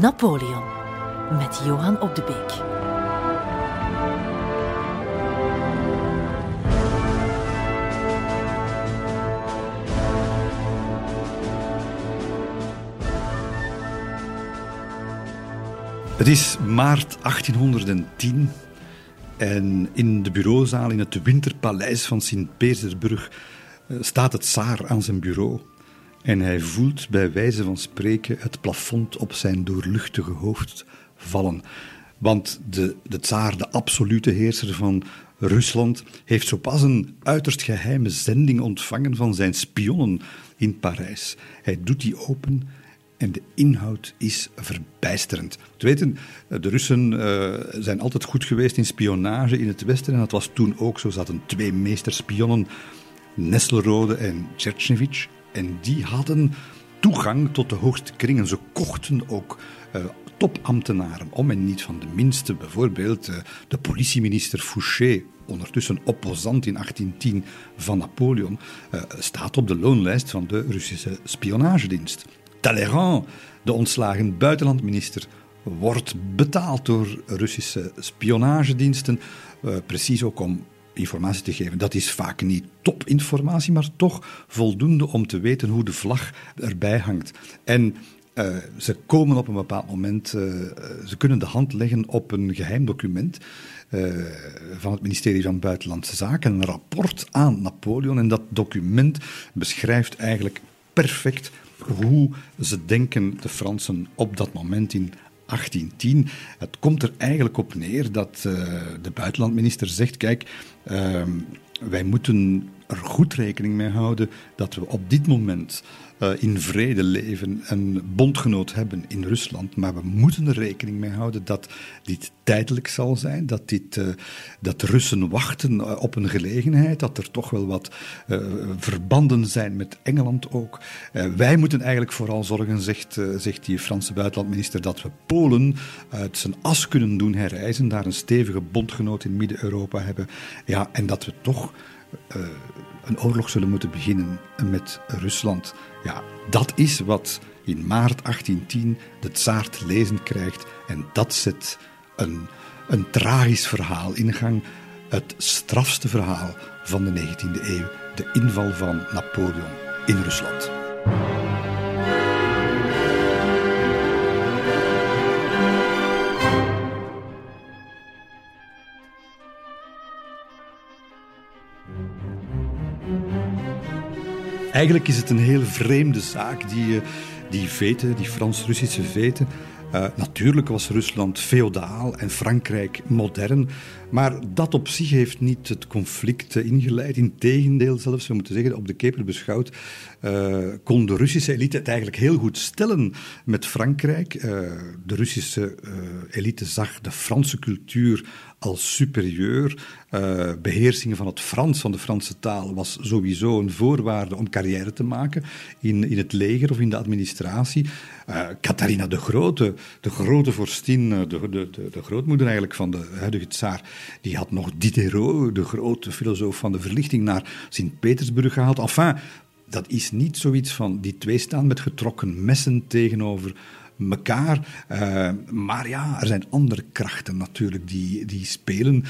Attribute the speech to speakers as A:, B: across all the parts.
A: Napoleon met Johan op de Beek.
B: Het is maart 1810 en in de bureauzaal in het Winterpaleis van Sint-Petersburg eh, staat het tsaar aan zijn bureau. En hij voelt bij wijze van spreken het plafond op zijn doorluchtige hoofd vallen. Want de, de tsaar, de absolute heerser van Rusland, heeft zo pas een uiterst geheime zending ontvangen van zijn spionnen in Parijs. Hij doet die open en de inhoud is verbijsterend. Te weten, de Russen uh, zijn altijd goed geweest in spionage in het Westen. En dat was toen ook zo. Ze hadden twee meesterspionnen, Nesselrode en Tchertchevich. En die hadden toegang tot de hoogste kringen. Ze kochten ook uh, topambtenaren om en niet van de minste. Bijvoorbeeld uh, de politieminister Fouché, ondertussen opposant in 1810 van Napoleon, uh, staat op de loonlijst van de Russische spionagedienst. Talleyrand, de ontslagen buitenlandminister, wordt betaald door Russische spionagediensten, precies ook om informatie te geven. Dat is vaak niet topinformatie, maar toch voldoende om te weten hoe de vlag erbij hangt. En uh, ze komen op een bepaald moment, uh, ze kunnen de hand leggen op een geheim document uh, van het ministerie van Buitenlandse Zaken, een rapport aan Napoleon. En dat document beschrijft eigenlijk perfect hoe ze denken, de Fransen, op dat moment in 1810. Het komt er eigenlijk op neer dat uh, de buitenlandminister zegt: kijk, uh, wij moeten er goed rekening mee houden dat we op dit moment uh, in vrede leven, een bondgenoot hebben in Rusland. Maar we moeten er rekening mee houden dat dit tijdelijk zal zijn, dat, dit, uh, dat Russen wachten uh, op een gelegenheid, dat er toch wel wat verbanden zijn met Engeland ook. wij moeten eigenlijk vooral zorgen, zegt, zegt die Franse buitenlandminister, dat we Polen uit zijn as kunnen doen herreizen, daar een stevige bondgenoot in Midden-Europa hebben. Ja, en dat we toch een oorlog zullen moeten beginnen met Rusland. Ja, dat is wat in maart 1810 de tsaar te lezen krijgt. En dat zet een, een tragisch verhaal in gang. Het strafste verhaal van de 19e eeuw. De inval van Napoleon in Rusland. Eigenlijk is het een heel vreemde zaak, die, die veten, die Frans-Russische veten. Uh, natuurlijk was Rusland feodaal en Frankrijk modern, maar dat op zich heeft niet het conflict ingeleid. Integendeel zelfs, we moeten zeggen, op de keper beschouwd, uh, kon de Russische elite het eigenlijk heel goed stellen met Frankrijk. Uh, de Russische elite zag de Franse cultuur als superieur. Uh, beheersing van het Frans, van de Franse taal, was sowieso een voorwaarde om carrière te maken in, in het leger of in de administratie. Uh, de Grote, de grote vorstin, de, de, de, de, grootmoeder eigenlijk van de huidige tsaar, die had nog Diderot, de grote filosoof van de verlichting, naar Sint-Petersburg gehaald. Enfin, dat is niet zoiets van die twee staan met getrokken messen tegenover elkaar. Uh, maar ja, er zijn andere krachten natuurlijk die, die spelen.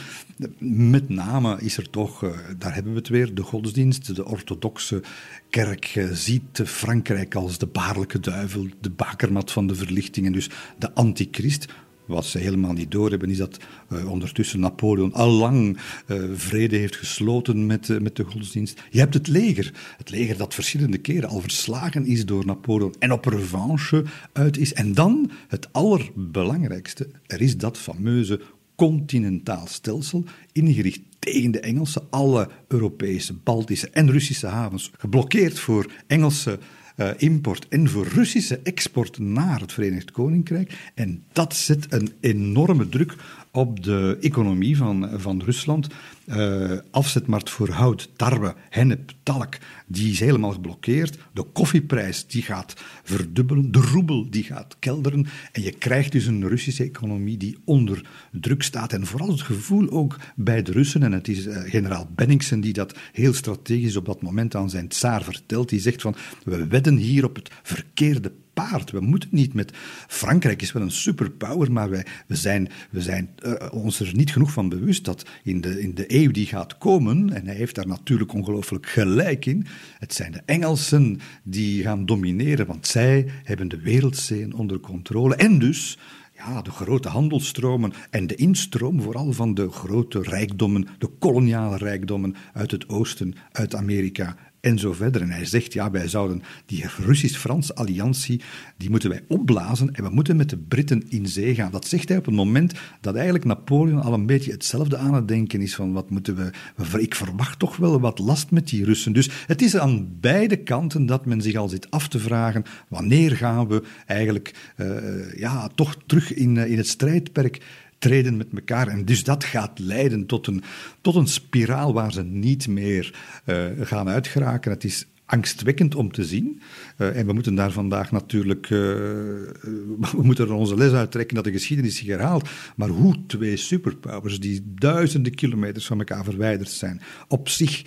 B: Met name is er toch, uh, daar hebben we het weer, de godsdienst. De orthodoxe kerk uh, ziet Frankrijk als de baarlijke duivel, de bakermat van de verlichting en dus de antichrist. Wat ze helemaal niet doorhebben is dat uh, ondertussen Napoleon al lang uh, vrede heeft gesloten met, uh, met de godsdienst. Je hebt het leger. Het leger dat verschillende keren al verslagen is door Napoleon en op revanche uit is. En dan het allerbelangrijkste, er is dat fameuze continentaal stelsel ingericht tegen de Engelsen. Alle Europese, Baltische en Russische havens geblokkeerd voor Engelse uh, import en voor Russische export naar het Verenigd Koninkrijk. En dat zet een enorme druk op de economie van, van Rusland. Uh, afzetmarkt voor hout, tarwe, hennep, talk, die is helemaal geblokkeerd. De koffieprijs die gaat verdubbelen, de roebel die gaat kelderen. En je krijgt dus een Russische economie die onder druk staat. En vooral het gevoel ook bij de Russen, en het is uh, generaal Benningsen die dat heel strategisch op dat moment aan zijn tsaar vertelt, die zegt van, we wedden hier op het verkeerde We moeten niet met. Frankrijk is wel een superpower, maar wij, we zijn, we zijn uh, ons er niet genoeg van bewust dat in de, in de eeuw die gaat komen, en hij heeft daar natuurlijk ongelooflijk gelijk in, het zijn de Engelsen die gaan domineren, want zij hebben de wereldzeeën onder controle. En dus ja, de grote handelstromen en de instroom vooral van de grote rijkdommen, de koloniale rijkdommen uit het oosten, uit Amerika en zo verder. En hij zegt, ja, wij zouden die Russisch-Franse alliantie, die moeten wij opblazen en we moeten met de Britten in zee gaan. Dat zegt hij op het moment dat eigenlijk Napoleon al een beetje hetzelfde aan het denken is van, wat moeten we, ik verwacht toch wel wat last met die Russen. Dus het is aan beide kanten dat men zich al zit af te vragen, wanneer gaan we eigenlijk uh, ja, toch terug in, in het strijdperk treden met elkaar. En dus dat gaat leiden tot een, tot een spiraal waar ze niet meer uh, gaan uitgeraken. Het is angstwekkend om te zien. Uh, en we moeten daar vandaag natuurlijk, uh, we moeten er onze les uit trekken dat de geschiedenis zich herhaalt. Maar hoe twee superpowers die duizenden kilometers van elkaar verwijderd zijn, op zich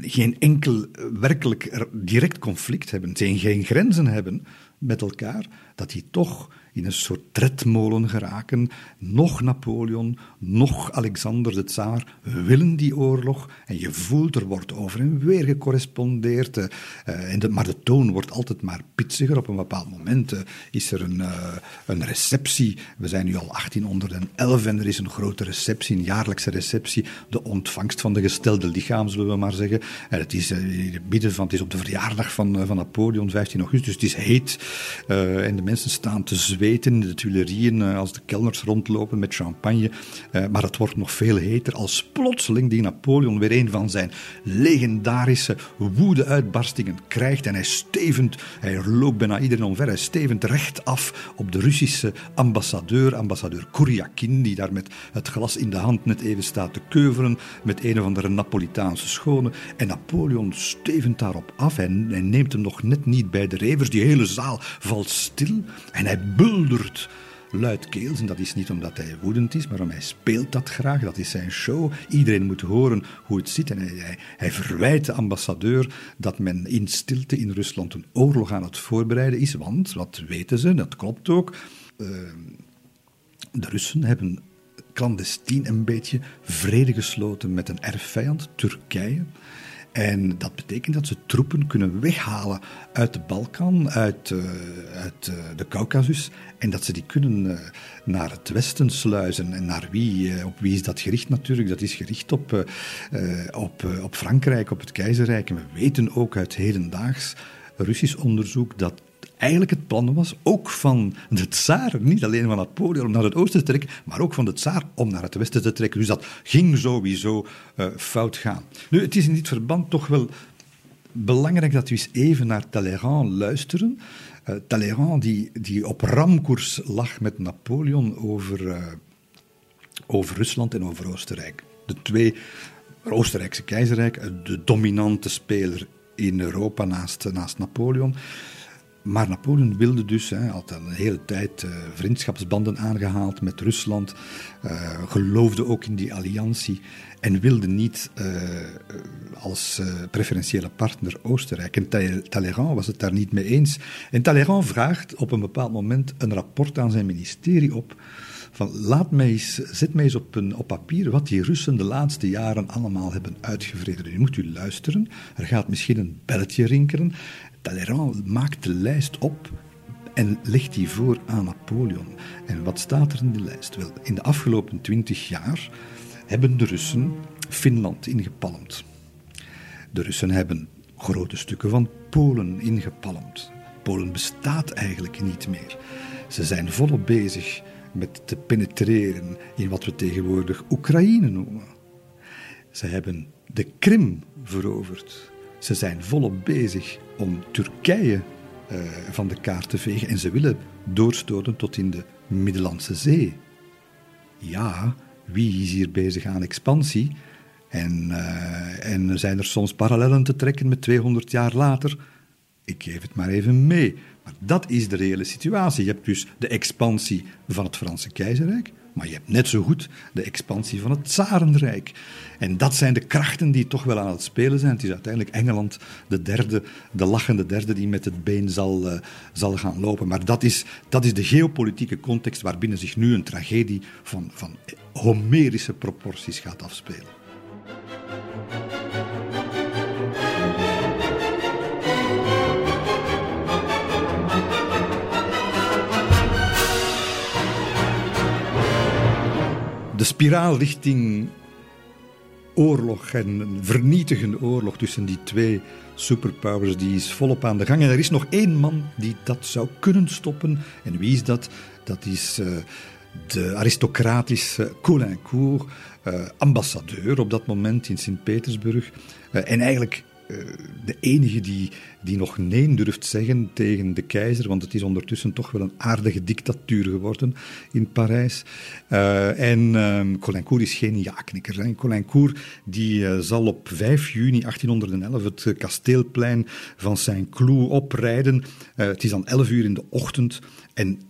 B: geen enkel werkelijk direct conflict hebben, geen grenzen hebben met elkaar, dat die toch in een soort tredmolen geraken. Nog Napoleon, nog Alexander de Tsaar willen die oorlog. En je voelt, er wordt over en weer gecorrespondeerd. Uh, en de, maar de toon wordt altijd maar pitsiger. Op een bepaald moment uh, is er een, een receptie. We zijn nu al 1811 en er is een grote receptie, een jaarlijkse receptie. De ontvangst van de gestelde lichaam, zullen we maar zeggen. En het is, van, het is op de verjaardag van, van Napoleon, 15 augustus. Dus het is heet. en de mensen staan te zweten in de Tuilerieën, eh, als de kelners rondlopen met champagne. Eh, maar het wordt nog veel heter als plotseling die Napoleon weer een van zijn legendarische woede-uitbarstingen krijgt. En hij stevend, hij loopt bijna iedereen omver, hij stevend recht af op de Russische ambassadeur, ambassadeur Kuryakin, die daar met het glas in de hand net even staat te keuveren met een of andere Napolitaanse schone. En Napoleon stevend daarop af en neemt hem nog net niet bij de revers. Die hele zaal valt stil en hij bult buldert luidkeels. En dat is niet omdat hij woedend is, maar omdat hij speelt dat graag. Dat is zijn show. Iedereen moet horen hoe het zit. En hij, hij, verwijt de ambassadeur dat men in stilte in Rusland een oorlog aan het voorbereiden is. Want, wat weten ze, dat klopt ook. Uh, de Russen hebben clandestien een beetje vrede gesloten met een erfvijand, Turkije. En dat betekent dat ze troepen kunnen weghalen uit de Balkan, uit, uh, uit uh, de Caucasus, en dat ze die kunnen uh, naar het westen sluizen. En naar wie? op wie is dat gericht natuurlijk? Dat is gericht op, op, op Frankrijk, op het keizerrijk. En we weten ook uit hedendaags Russisch onderzoek dat eigenlijk het plan was, ook van de tsaar, niet alleen van Napoleon om naar het oosten te trekken, maar ook van de tsaar om naar het westen te trekken. Dus dat ging sowieso fout gaan. Nu, het is in dit verband toch wel belangrijk dat we eens even naar Talleyrand luisteren. Uh, Talleyrand die, die op ramkoers lag met Napoleon over, uh, over Rusland en over Oostenrijk. De twee Oostenrijkse keizerrijk, de dominante speler in Europa naast, naast Napoleon. Maar Napoleon wilde dus, hij had een hele tijd uh, vriendschapsbanden aangehaald met Rusland, uh, geloofde ook in die alliantie en wilde niet uh, als preferentiële partner Oostenrijk. En Talleyrand was het daar niet mee eens. En Talleyrand vraagt op een bepaald moment een rapport aan zijn ministerie op. Van, laat mij eens, zet mij eens op, een, op papier wat die Russen de laatste jaren allemaal hebben uitgevreden. Nu moet u luisteren, er gaat misschien een belletje rinkelen. Talleyrand maakt de lijst op en legt die voor aan Napoleon. En wat staat er in die lijst? Wel, in de afgelopen twintig jaar hebben de Russen Finland ingepalmd. De Russen hebben grote stukken van Polen ingepalmd. Polen bestaat eigenlijk niet meer. Ze zijn volop bezig met te penetreren in wat we tegenwoordig Oekraïne noemen. Ze hebben de Krim veroverd. Ze zijn volop bezig om Turkije uh, van de kaart te vegen en ze willen doorstoten tot in de Middellandse Zee. Ja, wie is hier bezig aan expansie? En, uh, en zijn er soms parallellen te trekken met 200 jaar later? Ik geef het maar even mee. Maar dat is de reële situatie. Je hebt dus de expansie van het Franse keizerrijk, Maar je hebt net zo goed de expansie van het Tsarenrijk. En dat zijn de krachten die toch wel aan het spelen zijn. Het is uiteindelijk Engeland, de derde, de lachende derde, die met het been zal, uh, zal gaan lopen. Maar dat is, dat is de geopolitieke context waarbinnen zich nu een tragedie van, van Homerische proporties gaat afspelen. de spiraal richting oorlog en vernietigende oorlog tussen die twee superpowers, die is volop aan de gang. En er is nog één man die dat zou kunnen stoppen. En wie is dat? Dat is uh, de aristocratische Colincourt, uh, ambassadeur op dat moment in Sint-Petersburg. Uh, en eigenlijk eh, de enige die, die nog nee durft zeggen tegen de keizer, want het is ondertussen toch wel een aardige dictatuur geworden in Parijs. Uh, en uh, Colincourt is geen ja-knikker. Colincourt die, uh, zal op 5 juni 1811 het kasteelplein van Saint-Cloud oprijden. het is dan 11 uur in de ochtend en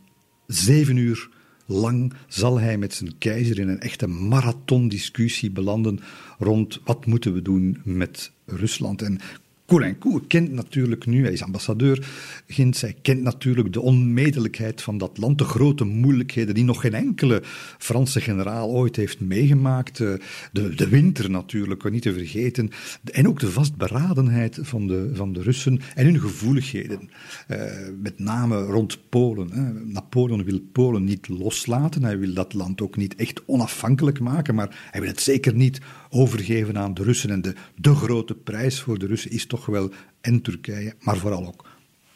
B: 7 uur lang zal hij met zijn keizer in een echte marathondiscussie belanden rond wat moeten we doen met Rusland. En Colincourt kent natuurlijk nu, hij is ambassadeur Gint, hij kent natuurlijk de onmedelijkheid van dat land, de grote moeilijkheden die nog geen enkele Franse generaal ooit heeft meegemaakt. Eh, de, de winter natuurlijk, niet te vergeten. En ook de vastberadenheid van de, van de Russen en hun gevoeligheden. Uh, met name rond Polen. Hè. Napoleon wil Polen niet loslaten, hij wil dat land ook niet echt onafhankelijk maken, maar hij wil het zeker niet overgeven aan de Russen. En de, de grote prijs voor de Russen is toch wel en Turkije, maar vooral ook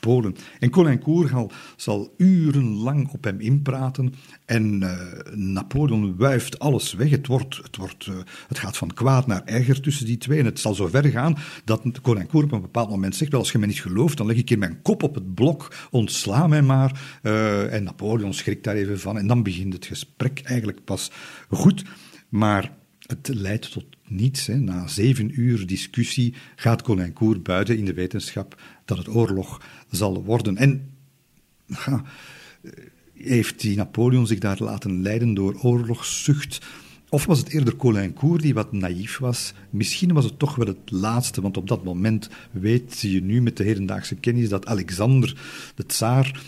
B: Polen. En Colincourt zal urenlang op hem inpraten en uh, Napoleon wuift alles weg. Het, wordt, het, wordt, uh, het gaat van kwaad naar erger tussen die twee. En het zal zo ver gaan dat Colincourt op een bepaald moment zegt, wel, als je me niet gelooft, dan leg ik hier mijn kop op het blok, ontsla mij maar. Uh, en Napoleon schrikt daar even van en dan begint het gesprek eigenlijk pas goed. Maar het leidt tot niets. Hè. Na zeven uur discussie gaat Colincourt buiten in de wetenschap dat het oorlog zal worden. En heeft die Napoleon zich daar laten leiden door oorlogszucht? Of was het eerder Colincourt die wat naïef was? Misschien was het toch wel het laatste, want op dat moment weet je nu met de hedendaagse kennis dat Alexander, de tsaar,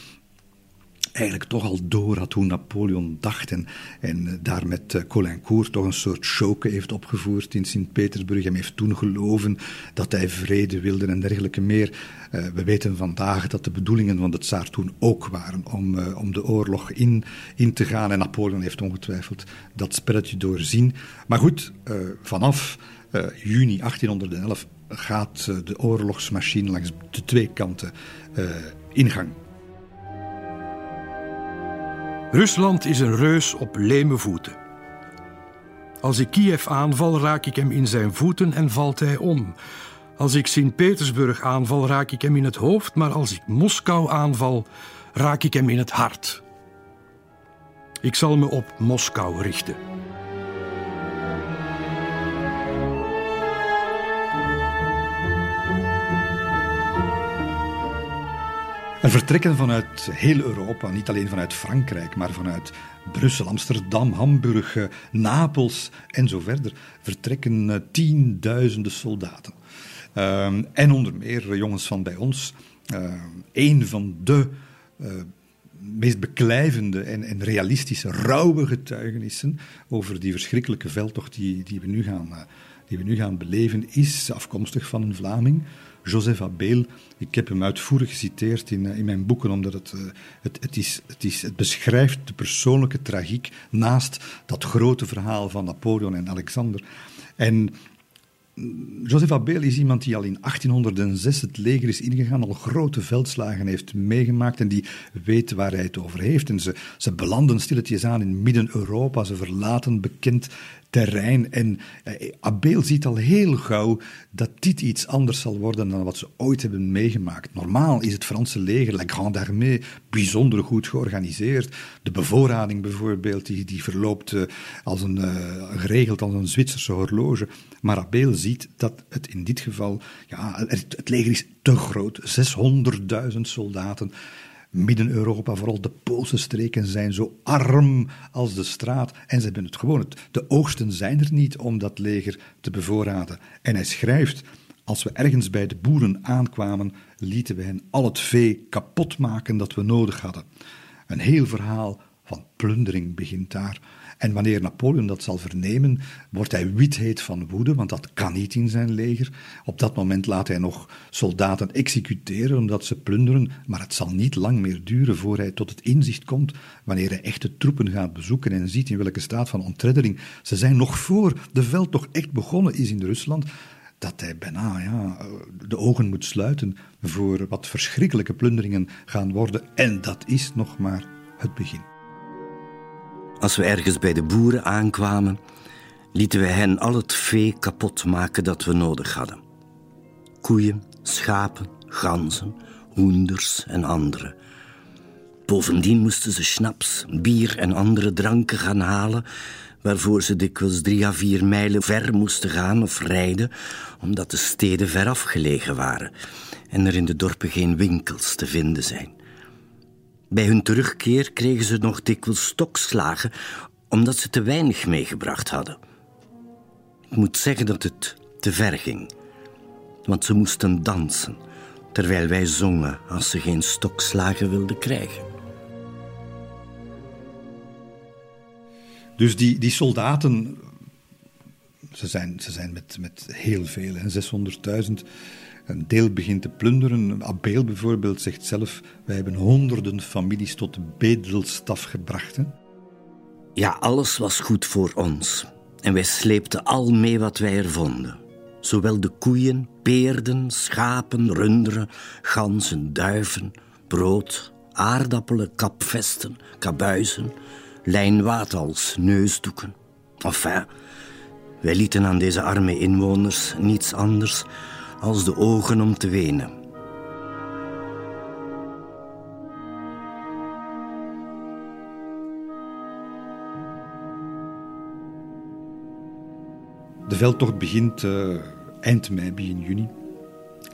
B: eigenlijk toch al door had hoe Napoleon dacht. En, en eh, daar met uh, Colincourt toch een soort choke heeft opgevoerd in Sint-Petersburg. Hem heeft toen geloven dat hij vrede wilde en dergelijke meer. Uh, we weten vandaag dat de bedoelingen van de tsaar toen ook waren om, om de oorlog in, in te gaan. En Napoleon heeft ongetwijfeld dat spelletje doorzien. Maar goed, vanaf juni 1811 gaat de oorlogsmachine langs de twee kanten in gang.
C: Rusland is een reus op leme voeten. Als ik Kiev aanval, raak ik hem in zijn voeten en valt hij om. Als ik Sint-Petersburg aanval, raak ik hem in het hoofd, maar als ik Moskou aanval, raak ik hem in het hart. Ik zal me op Moskou richten.
B: Er vertrekken vanuit heel Europa, niet alleen vanuit Frankrijk, maar vanuit Brussel, Amsterdam, Hamburg, eh, Napels en zo verder, vertrekken eh, tienduizenden soldaten. Uh, en onder meer jongens van bij ons. Uh, een van de meest beklijvende en, en, realistische, rauwe getuigenissen over die verschrikkelijke veldtocht die, die, we nu gaan, die we nu gaan beleven, is afkomstig van een Vlaming. Joseph Abel. Ik heb hem uitvoerig geciteerd in, eh, in mijn boeken, omdat het, eh, het, het, is, het, is, het beschrijft de persoonlijke tragiek naast dat grote verhaal van Napoleon en Alexander. En mm, Joseph Abel is iemand die al in 1806 het leger is ingegaan, al grote veldslagen heeft meegemaakt en die weet waar hij het over heeft. En ze, ze belanden stilletjes aan in Midden-Europa, ze verlaten bekend terrein. En eh, Abel ziet al heel gauw dat dit iets anders zal worden dan wat ze ooit hebben meegemaakt. Normaal is het Franse leger, la Grande Armée, bijzonder goed georganiseerd. De bevoorrading bijvoorbeeld, die, die verloopt uh, als een, uh, geregeld als een Zwitserse horloge. Maar Abel ziet dat het in dit geval, ja, het leger is te groot, 600.000 soldaten Midden-Europa, vooral de Poolse streken, zijn zo arm als de straat. En ze hebben het gewoon. De oogsten zijn er niet om dat leger te bevoorraden. En hij schrijft: Als we ergens bij de boeren aankwamen, lieten we hen al het vee kapot maken dat we nodig hadden. Een heel verhaal van plundering begint daar. En wanneer Napoleon dat zal vernemen, wordt hij witheid van woede, want dat kan niet in zijn leger. Op dat moment laat hij nog soldaten executeren omdat ze plunderen, maar het zal niet lang meer duren voor hij tot het inzicht komt, wanneer hij echte troepen gaat bezoeken en ziet in welke staat van ontreddering ze zijn, nog voor de veldtocht echt begonnen is in Rusland, dat hij bijna ja, de ogen moet sluiten voor wat verschrikkelijke plunderingen gaan worden. En dat is nog maar het begin.
D: Als we ergens bij de boeren aankwamen, lieten we hen al het vee kapot maken dat we nodig hadden. Koeien, schapen, ganzen, hoenders en andere. Bovendien moesten ze schnaps, bier en andere dranken gaan halen, waarvoor ze dikwijls drie à vier mijlen ver moesten gaan of rijden, omdat de steden ver afgelegen waren en er in de dorpen geen winkels te vinden zijn. Bij hun terugkeer kregen ze nog dikwijls stokslagen omdat ze te weinig meegebracht hadden. Ik moet zeggen dat het te ver ging, want ze moesten dansen terwijl wij zongen als ze geen stokslagen wilden krijgen.
B: Dus die, die soldaten, ze zijn, ze zijn met, met heel veel, 600.000 een deel begint te plunderen. Abeel bijvoorbeeld zegt zelf: Wij hebben honderden families tot de bedelstaf gebracht.
D: Ja, alles was goed voor ons. En wij sleepten al mee wat wij er vonden. Zowel de koeien, peerden, schapen, runderen, ganzen, duiven, brood, aardappelen, kapvesten, kabuizen, lijnwaad neusdoeken. Enfin, wij lieten aan deze arme inwoners niets anders als de ogen om te wenen.
B: De veldtocht begint uh, eind mei, begin juni.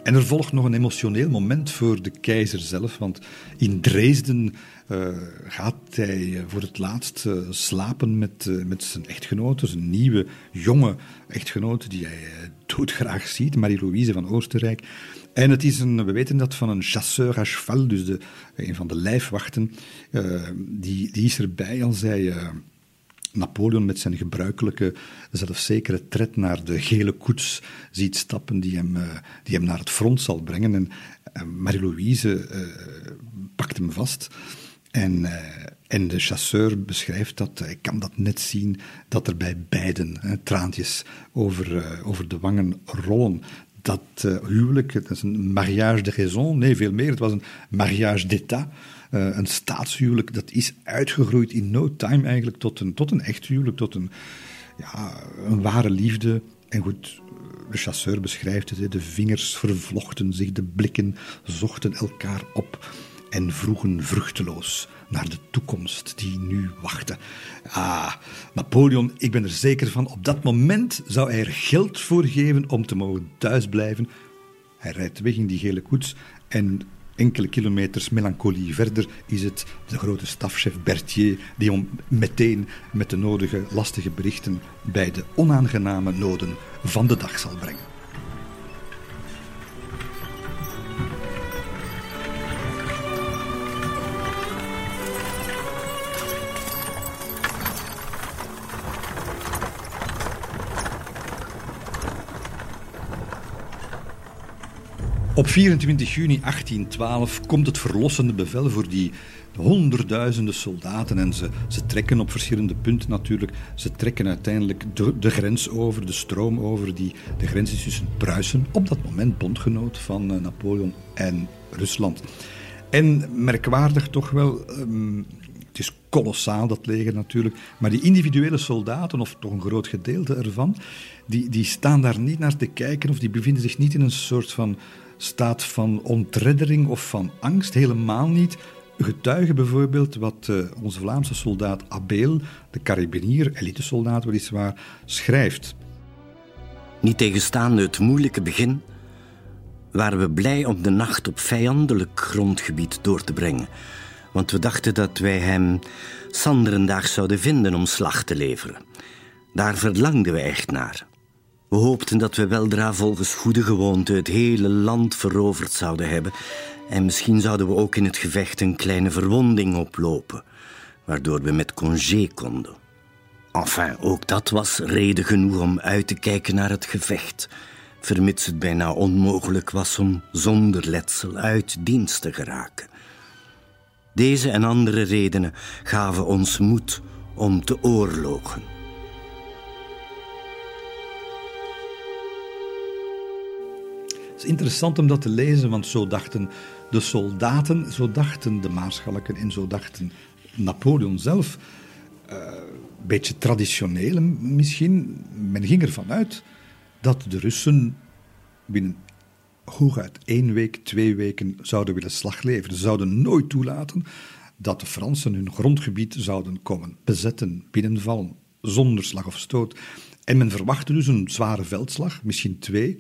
B: En er volgt nog een emotioneel moment voor de keizer zelf, want in Dresden uh, gaat hij eh, voor het laatst uh, slapen met, met zijn echtgenote, zijn nieuwe, jonge echtgenote, die hij doodgraag ziet, Marie-Louise van Oostenrijk. En het is een, we weten dat van een chasseur à cheval, dus een van de lijfwachten, die, die is erbij als hij Napoleon met zijn gebruikelijke, zelfzekere tred naar de gele koets ziet stappen die hem, die hem naar het front zal brengen. En Marie-Louise pakt hem vast. En, uh, en de chasseur beschrijft dat, hij kan dat net zien, dat er bij beiden hè, traantjes over, uh, over de wangen rollen. Dat uh, huwelijk, het is een mariage de raison, nee veel meer, het was een mariage d'état. Een staatshuwelijk, dat is uitgegroeid in no time eigenlijk tot een, tot een echt huwelijk, tot een, ja, een ware liefde. En goed, de chasseur beschrijft het, de vingers vervlochten zich, de blikken zochten elkaar op en vroegen vruchteloos naar de toekomst die nu wachtte. Ah, Napoleon, ik ben er zeker van, op dat moment zou hij er geld voor geven om te mogen thuisblijven. Hij rijdt weg in die gele koets en enkele kilometers melancholie verder is het de grote stafchef Berthier die om meteen met de nodige lastige berichten bij de onaangename noden van de dag zal brengen. Op 24 juni 1812 komt het verlossende bevel voor die honderdduizenden soldaten. En ze, ze trekken op verschillende punten natuurlijk. Ze trekken uiteindelijk de, grens over, de stroom over. Die, de grens is tussen Pruisen, op dat moment bondgenoot van uh, Napoleon en Rusland. En merkwaardig toch wel. Um, het is kolossaal, dat leger natuurlijk. Maar die individuele soldaten, of toch een groot gedeelte ervan, die, die staan daar niet naar te kijken of die bevinden zich niet in een soort van staat van ontreddering of van angst, helemaal niet. Getuigen bijvoorbeeld wat uh, onze Vlaamse soldaat Abeel, de carabinier, elitesoldaat weliswaar, schrijft.
D: Niet tegenstaande het moeilijke begin, waren we blij om de nacht op vijandelijk grondgebied door te brengen. Want we dachten dat wij hem Sanderendaag zouden vinden om slag te leveren. Daar verlangden we echt naar. We hoopten dat we weldra volgens goede gewoonte het hele land veroverd zouden hebben. En misschien zouden we ook in het gevecht een kleine verwonding oplopen, waardoor we met congé konden. Enfin, ook dat was reden genoeg om uit te kijken naar het gevecht, vermits het bijna onmogelijk was om zonder letsel uit dienst te geraken. Deze en andere redenen gaven ons moed om te oorlogen.
B: Is interessant om dat te lezen, want zo dachten de soldaten, zo dachten de maarschalken en zo dachten Napoleon zelf. Een beetje traditioneel misschien. Men ging ervan uit dat de Russen binnen hooguit één week, twee weken zouden willen slag leveren. Ze zouden nooit toelaten dat de Fransen hun grondgebied zouden komen bezetten, binnenvallen, zonder slag of stoot. En men verwachtte dus een zware veldslag, misschien twee,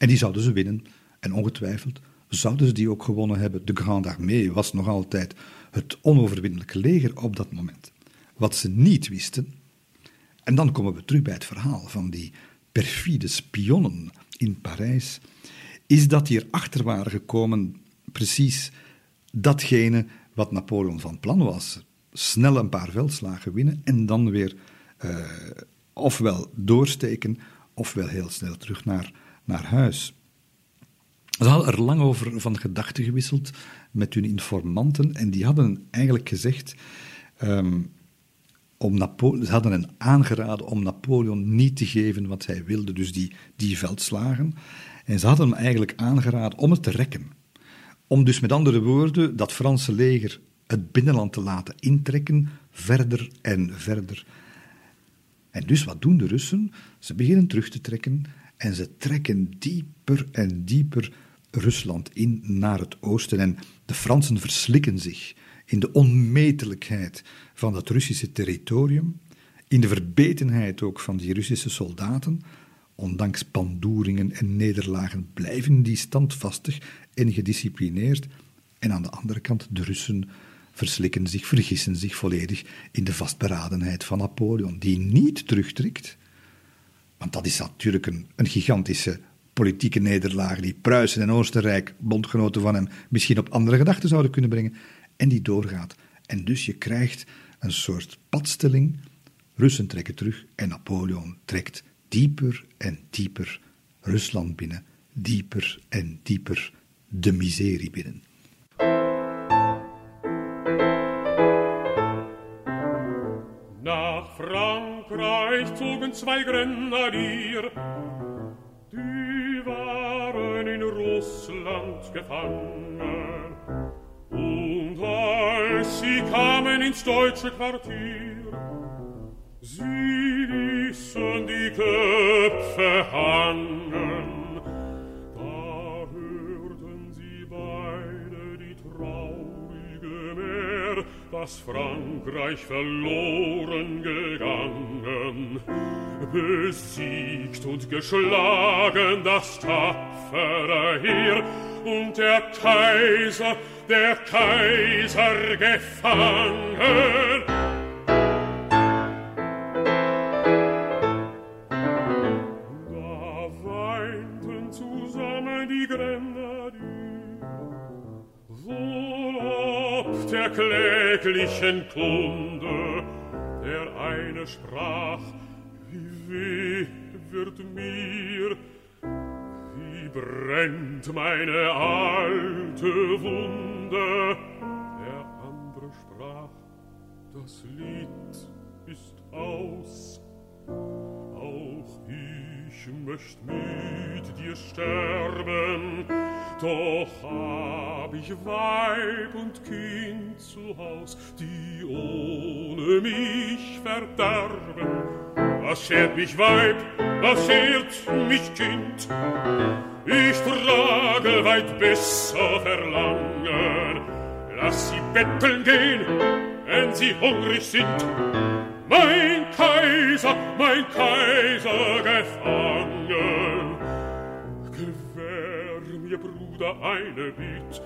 B: en die zouden ze winnen. En ongetwijfeld zouden ze die ook gewonnen hebben. De Grande Armée was nog altijd het onoverwinnelijke leger op dat moment. Wat ze niet wisten, en dan komen we terug bij het verhaal van die perfide spionnen in Parijs, is dat die erachter waren gekomen precies datgene wat Napoleon van plan was. Snel een paar veldslagen winnen en dan weer uh, ofwel doorsteken ofwel heel snel terug naar naar huis. Ze hadden er lang over van gedachten gewisseld met hun informanten en die hadden eigenlijk gezegd. Um, om Napo ze hadden hen aangeraden om Napoleon niet te geven wat hij wilde, dus die, die veldslagen. En ze hadden hem eigenlijk aangeraden om het te rekken. Om dus met andere woorden dat Franse leger het binnenland te laten intrekken, verder en verder. En dus wat doen de Russen? Ze beginnen terug te trekken en ze trekken dieper en dieper Rusland in naar het oosten. En de Fransen verslikken zich in de onmetelijkheid van dat Russische territorium, in de verbetenheid ook van die Russische soldaten. Ondanks pandoeringen en nederlagen blijven die standvastig en gedisciplineerd. En aan de andere kant, de Russen verslikken zich, vergissen zich volledig in de vastberadenheid van Napoleon, die niet terugtrekt, want dat is natuurlijk een, een gigantische politieke nederlaag die Pruisen en Oostenrijk, bondgenoten van hem, misschien op andere gedachten zouden kunnen brengen. En die doorgaat. En dus je krijgt een soort padstelling. Russen trekken terug en Napoleon trekt dieper en dieper Rusland binnen, dieper en dieper de miserie binnen.
E: Frankreich zogen zwei Grenadier, die waren in Russland gefangen. Und als sie kamen ins deutsche Quartier, sie ließen die Köpfe hangen. Dass Frankreich verloren gegangen, besiegt und geschlagen das tapfere Heer und der Kaiser, der Kaiser gefangen. Da weinten zusammen die Grenadier, der Kläger täglichen Kunde, der eine sprach, wie weh wird mir, wie brennt meine alte Wunde. Der andere sprach, das Lied ist aus, auch ich möcht mit dir sterben, doch hab ich Weib und Kind zu Haus, die ohne mich verderben. Was schert mich Weib, was schert mich Kind? Ich trage weit besser Verlangen. Lass sie betteln gehen, wenn sie hungrig sind. Mein Kaiser, mein Kaiser gefangen. der eine Bitt.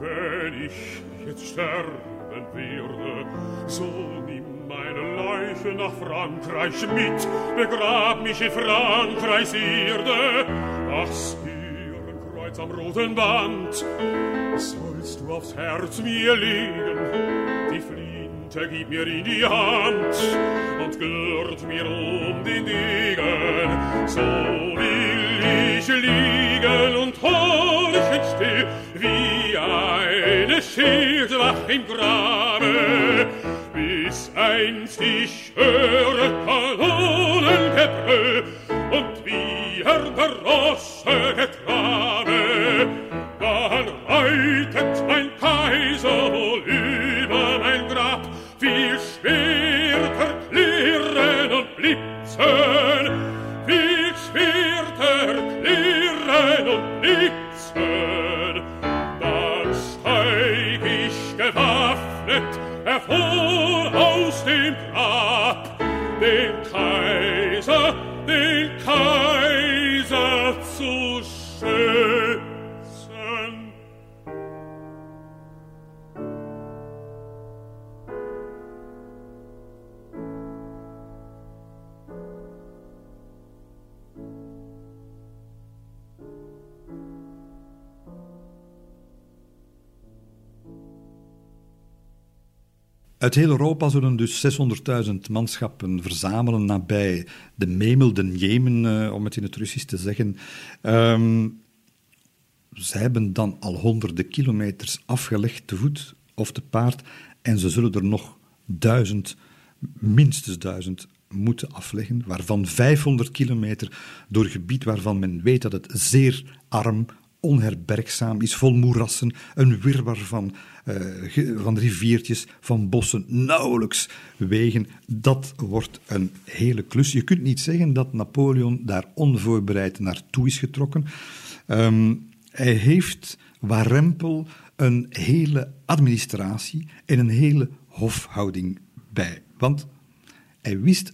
E: Wenn ich jetzt sterben werde, so nimm meine Leiche nach Frankreich mit, begrab mich in Frankreichs Erde. Ach, Kreuz am roten Band, sollst du aufs Herz mir legen, die Flinte gib mir in die Hand und gürt mir um den Degen, so will ich liegen und horchen still, wie eine Schildwach im Grabe, bis einst ich höre
B: Uit heel Europa zullen dus 600.000 manschappen verzamelen nabij de Memel, de Jemen, uh, om het in het Russisch te zeggen. Um, zij hebben dan al honderden kilometers afgelegd te voet of te paard en ze zullen er nog duizend, minstens duizend, moeten afleggen, waarvan 500 kilometer door gebied waarvan men weet dat het zeer arm, onherbergzaam is, vol moerassen, een wirwar van, uh, van riviertjes, van bossen, nauwelijks wegen. Dat wordt een hele klus. Je kunt niet zeggen dat Napoleon daar onvoorbereid naartoe is getrokken. Um, hij heeft warempel een hele administratie en een hele hofhouding bij. Want hij wist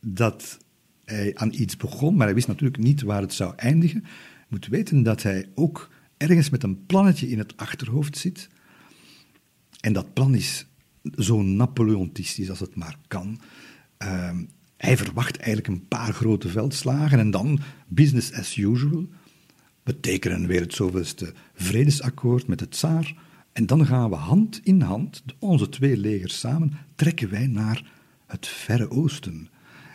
B: dat hij aan iets begon, maar hij wist natuurlijk niet waar het zou eindigen moet weten dat hij ook ergens met een plannetje in het achterhoofd zit. En dat plan is zo Napoleontistisch als het maar kan. Uh, hij verwacht eigenlijk een paar grote veldslagen en dan business as usual. We tekenen weer het zoveelste vredesakkoord met het tsaar. En dan gaan we hand in hand, onze twee legers samen, trekken wij naar het Verre Oosten.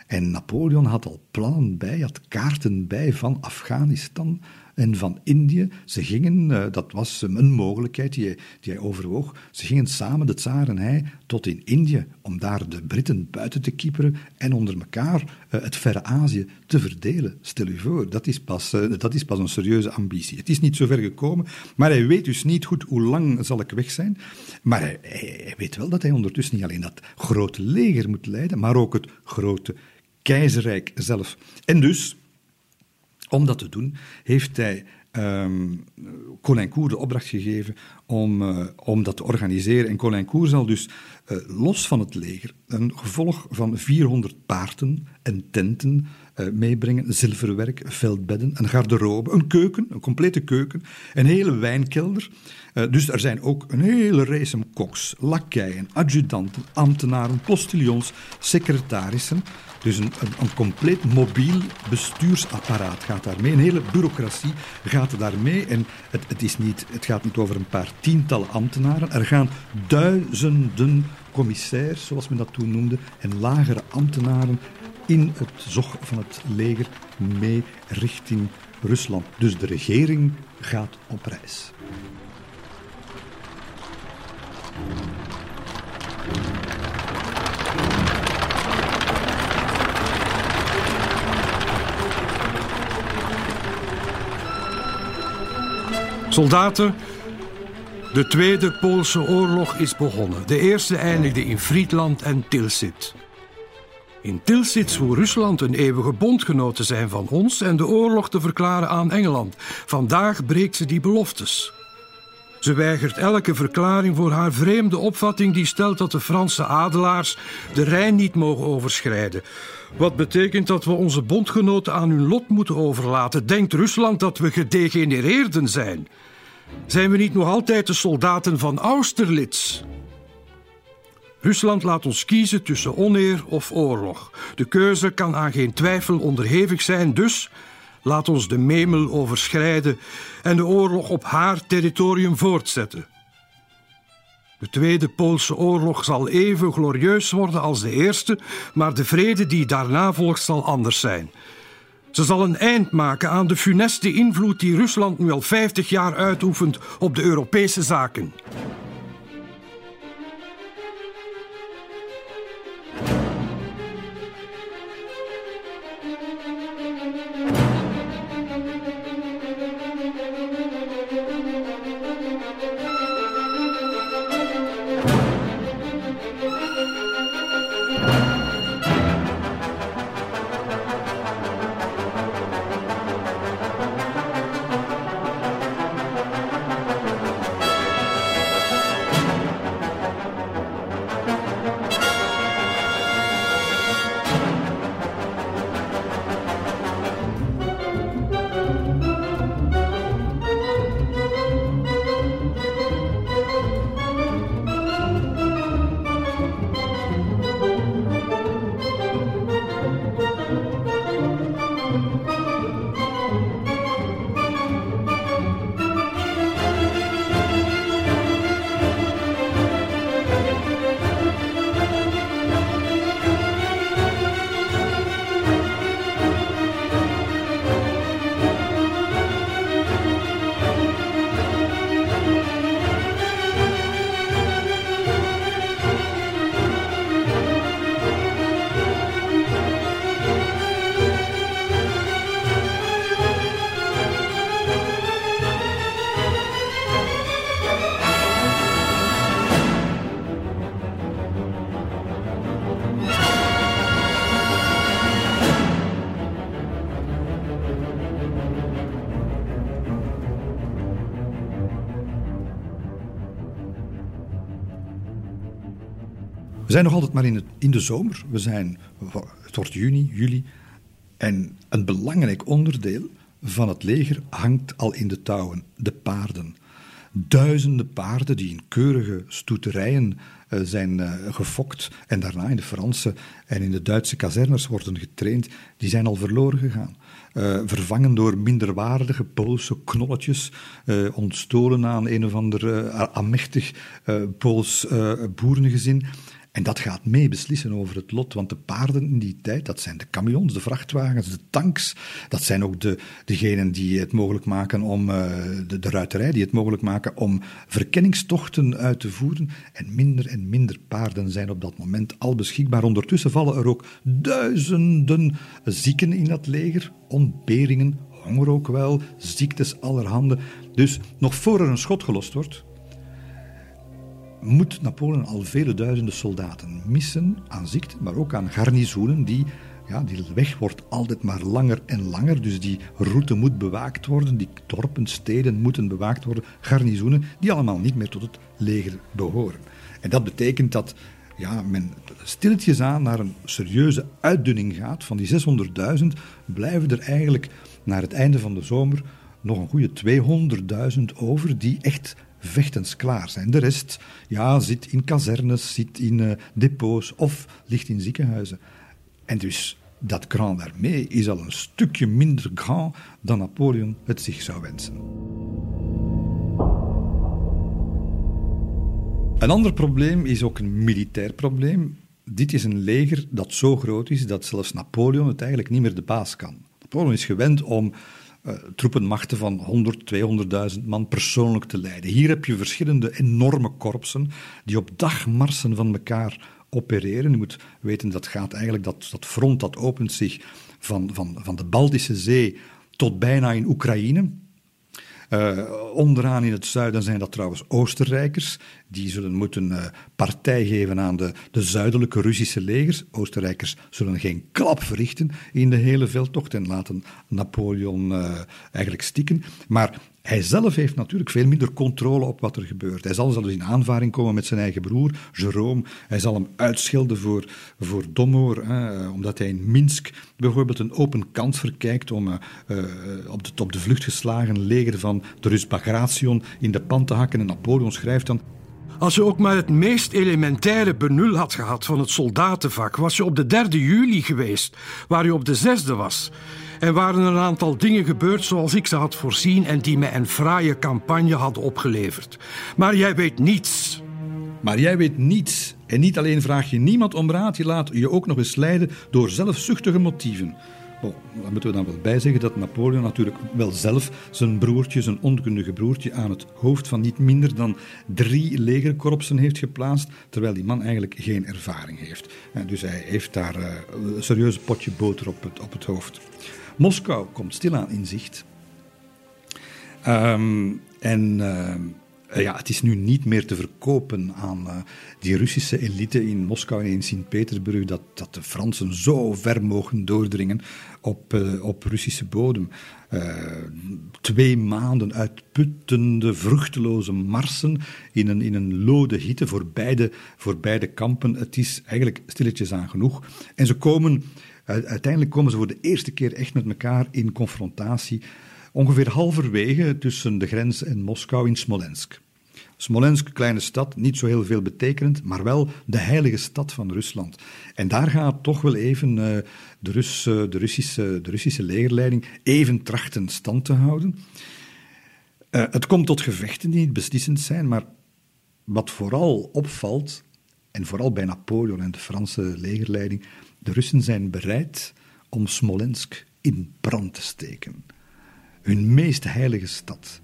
B: En Napoleon had al plannen bij, had kaarten bij van Afghanistan en van Indië. Ze gingen, uh, dat was een mogelijkheid die hij, die overwoog, ze gingen samen, de tsaar en hij, tot in Indië, om daar de Britten buiten te kieperen en onder elkaar uh, het verre Azië te verdelen. Stel u voor, dat is, pas, dat is pas een serieuze ambitie. Het is niet zover gekomen, maar hij weet dus niet goed hoe lang zal ik weg zijn. Maar hij, hij weet wel dat hij ondertussen niet alleen dat grote leger moet leiden, maar ook het grote keizerrijk zelf. En dus, om dat te doen, heeft hij um, Colincourt de opdracht gegeven om, uh, om dat te organiseren. En Colincourt zal dus uh, los van het leger een gevolg van 400 paarden en tenten uh, meebrengen, zilverwerk, veldbedden, een garderobe, een keuken, een complete keuken, een hele wijnkelder. dus er zijn ook een hele race koks, lakeien, adjudanten, ambtenaren, postilions, secretarissen. Dus een, een, een, compleet mobiel bestuursapparaat gaat daarmee. Een hele bureaucratie gaat daarmee. En het, het, is niet, het gaat niet over een paar tientallen ambtenaren. Er gaan duizenden commissaires, zoals men dat toen noemde, en lagere ambtenaren in het zog van het leger mee richting Rusland. Dus de regering gaat op reis.
C: Soldaten, de Tweede Poolse Oorlog is begonnen. De eerste eindigde in Friedland en Tilsit. In Tilsit zwoer Rusland een eeuwige bondgenoot zijn van ons en de oorlog te verklaren aan Engeland. Vandaag breekt ze die beloftes. Ze weigert elke verklaring voor haar vreemde opvatting die stelt dat de Franse adelaars de Rijn niet mogen overschrijden. Wat betekent dat we onze bondgenoten aan hun lot moeten overlaten? Denkt Rusland dat we gedegenereerden zijn? Zijn we niet nog altijd de soldaten van Austerlitz? Rusland laat ons kiezen tussen oneer of oorlog. De keuze kan aan geen twijfel onderhevig zijn, dus laat ons de Memel overschrijden en de oorlog op haar territorium voortzetten. De Tweede Poolse Oorlog zal even glorieus worden als de Eerste, maar de vrede die daarna volgt zal anders zijn. Ze zal een eind maken aan de funeste invloed die Rusland nu al 50 jaar uitoefent op de Europese zaken.
B: Zijn nog altijd maar in, in de zomer. We zijn, het wordt juni, juli. En een belangrijk onderdeel van het leger hangt al in de touwen: de paarden. Duizenden paarden die in keurige stoeterijen uh, zijn uh, gefokt en daarna in de Franse en in de Duitse kazernes worden getraind, die zijn al verloren gegaan. Uh, vervangen door minderwaardige Poolse knolletjes, ontstolen aan een of ander amechtig Pools boerengezin. En dat gaat mee beslissen over het lot, want de paarden in die tijd, dat zijn de camions, de vrachtwagens, de tanks, dat zijn ook de, degenen die het mogelijk maken om, uh, de, de ruiterij, die het mogelijk maken om verkenningstochten uit te voeren. En minder en minder paarden zijn op dat moment al beschikbaar. Ondertussen vallen er ook duizenden zieken in dat leger, ontberingen, honger ook wel, ziektes allerhande. Dus nog voor er een schot gelost wordt, moet Napoleon al vele duizenden soldaten missen aan ziekte, maar ook aan garnizoenen die ja, die weg wordt altijd maar langer en langer. Dus die route moet bewaakt worden. Die dorpen, steden moeten bewaakt worden. Garnizoenen die allemaal niet meer tot het leger behoren. En dat betekent dat ja, men stilletjes aan naar een serieuze uitdunning gaat. Van die 600.000 blijven er eigenlijk naar het einde van de zomer nog een goede 200.000 over die echt vechtens klaar zijn. De rest ja, zit in kazernes, zit in uh, depots of ligt in ziekenhuizen. En dus dat Grand d'Armée is al een stukje minder grand dan Napoleon het zich zou wensen. Een ander probleem is ook een militair probleem. Dit is een leger dat zo groot is dat zelfs Napoleon het eigenlijk niet meer de baas kan. Napoleon is gewend om uh, troepenmachten van 100, 200.000 man persoonlijk te leiden. Hier heb je verschillende enorme korpsen die op dagmarsen van elkaar opereren. Je moet weten dat gaat eigenlijk dat, dat front dat opent zich van, van, van de Baltische Zee tot bijna in Oekraïne. Uh, onderaan in het zuiden zijn dat trouwens Oostenrijkers. Die zullen moeten uh, partij geven aan de, de zuidelijke Russische legers. Oostenrijkers zullen geen klap verrichten in de hele veldtocht en laten Napoleon uh, eigenlijk stikken. Maar Hij zelf heeft natuurlijk veel minder controle op wat er gebeurt. Hij zal zelfs in aanvaring komen met zijn eigen broer, Jerome. Hij zal hem uitschelden voor, voor domhoor, hè, omdat hij in Minsk bijvoorbeeld een open kans verkijkt om op, de, op de vlucht geslagen leger van de Rus Bagration in de pan te hakken. En Napoleon schrijft dan
C: als je ook maar het meest elementaire benul had gehad van het soldatenvak, was je op de 3 juli geweest, waar je op de 6e was. En waren een aantal dingen gebeurd zoals ik ze had voorzien en die mij een fraaie campagne hadden opgeleverd. Maar jij weet niets.
B: Maar jij weet niets. En niet alleen vraag je niemand om raad, je laat je ook nog eens leiden door zelfzuchtige motieven. Oh, daar moeten we dan wel bij zeggen dat Napoleon natuurlijk wel zelf zijn broertje, zijn onkundige broertje, aan het hoofd van niet minder dan drie legerkorpsen heeft geplaatst, terwijl die man eigenlijk geen ervaring heeft. Dus hij heeft daar eh, een serieus potje boter op het, op het hoofd. Moskou komt stilaan in zicht. Ehm, en uh, ja, het is nu niet meer te verkopen aan uh, die Russische elite in Moskou en in Sint-Petersburg dat, dat de Fransen zo ver mogen doordringen op, uh, op Russische bodem. twee maanden uitputtende, vruchteloze marsen in een, in een lode hitte voor beide, voor beide kampen. Het is eigenlijk stilletjes aan genoeg. En ze komen Uiteindelijk komen ze voor de eerste keer echt met elkaar in confrontatie, ongeveer halverwege tussen de grens en Moskou in Smolensk. Smolensk, kleine stad, niet zo heel veel betekenend, maar wel de heilige stad van Rusland. En daar gaat toch wel even uh, de, uh, de, Russische, de Russische legerleiding even trachten stand te houden. Uh, het komt tot gevechten die niet beslissend zijn, maar wat vooral opvalt, en vooral bij Napoleon en de Franse legerleiding, de Russen zijn bereid om Smolensk in brand te steken. Hun meest heilige stad.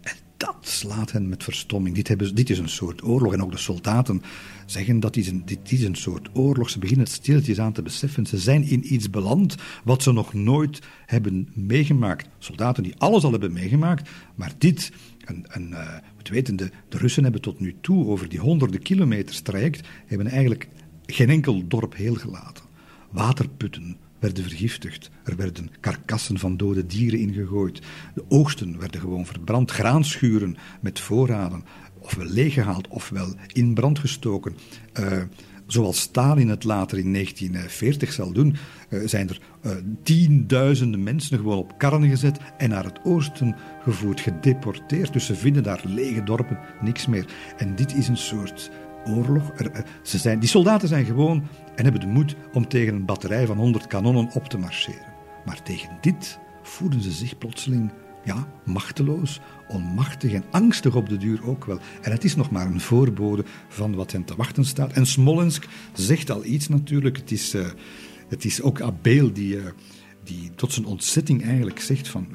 B: En dat slaat hen met verstomming. Dit, hebben, dit is een soort oorlog. En ook de soldaten zeggen dat is een, dit is een soort oorlog. Ze beginnen het stilletjes aan te beseffen. Ze zijn in iets beland wat ze nog nooit hebben meegemaakt. Soldaten die alles al hebben meegemaakt. Maar dit, een, we weten, de, de Russen hebben tot nu toe over die honderden kilometers traject, hebben eigenlijk geen enkel dorp heel gelaten. Waterputten werden vergiftigd. Er werden karkassen van dode dieren ingegooid. De oogsten werden gewoon verbrand. Graanschuren met voorraden, ofwel leeggehaald ofwel in brand gestoken. Uh, zoals Stalin het later in 1940 zal doen, uh, zijn er uh, tienduizenden mensen gewoon op karren gezet en naar het oosten gevoerd, gedeporteerd. Dus ze vinden daar lege dorpen, niks meer. En dit is een soort oorlog. Er, ze zijn, die soldaten zijn gewoon en hebben de moed om tegen een batterij van 100 kanonnen op te marcheren. Maar tegen dit voelen ze zich plotseling ja, machteloos, onmachtig en angstig op de duur ook wel. En het is nog maar een voorbode van wat hen te wachten staat. En Smolensk zegt al iets natuurlijk. Het is, uh, het is ook Abel die, uh, die tot zijn ontzetting eigenlijk zegt van...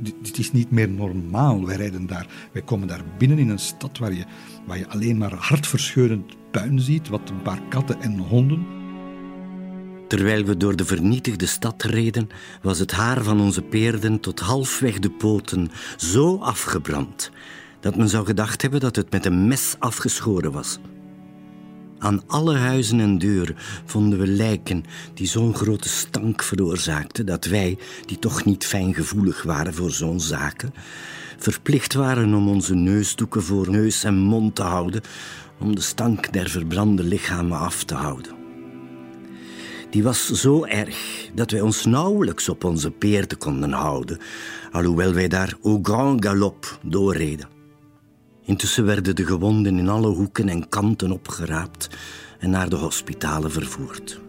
B: Dit is niet meer normaal. Wij rijden daar, wij komen daar binnen in een stad waar je, waar je alleen maar hartverscheurend puin ziet, wat een paar katten en honden.
D: Terwijl we door de vernietigde stad reden, was het haar van onze peerden tot halfweg de poten zo afgebrand dat men zou gedacht hebben dat het met een mes afgeschoren was. Aan alle huizen en deuren vonden we lijken die zo'n grote stank veroorzaakten dat wij, die toch niet fijngevoelig waren voor zo'n zaken, verplicht waren om onze neusdoeken voor neus en mond te houden om de stank der verbrande lichamen af te houden die was zo erg dat wij ons nauwelijks op onze peerten konden houden, alhoewel wij daar au grand galop doorreden. Intussen werden de gewonden in alle hoeken en kanten opgeraapt en naar de hospitalen vervoerd.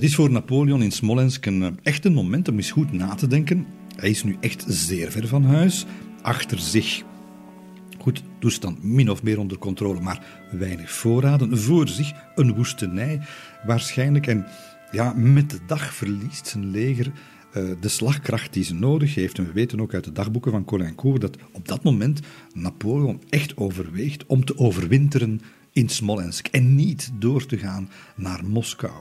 B: Het is voor Napoleon in Smolensk een eh, echt een moment om eens goed na te denken. Hij is nu echt zeer ver van huis. Achter zich goed toestand min of meer onder controle, maar weinig voorraden. Voor zich een woestenij waarschijnlijk. En ja, met de dag verliest zijn leger uh, de slagkracht die ze nodig heeft. En we weten ook uit de dagboeken van Colincourt dat op dat moment Napoleon echt overweegt om te overwinteren in Smolensk en niet door te gaan naar Moskou.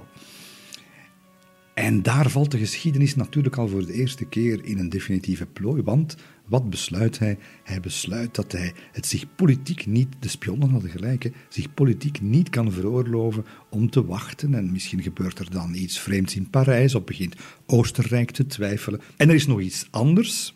B: En daar valt de geschiedenis natuurlijk al voor de eerste keer in een definitieve plooi, want wat besluit hij? Hij besluit dat hij het zich politiek niet, de spionnen hadden gelijk, zich politiek niet kan veroorloven om te wachten. En misschien gebeurt er dan iets vreemds in Parijs, of begint Oostenrijk te twijfelen. En er is nog iets anders.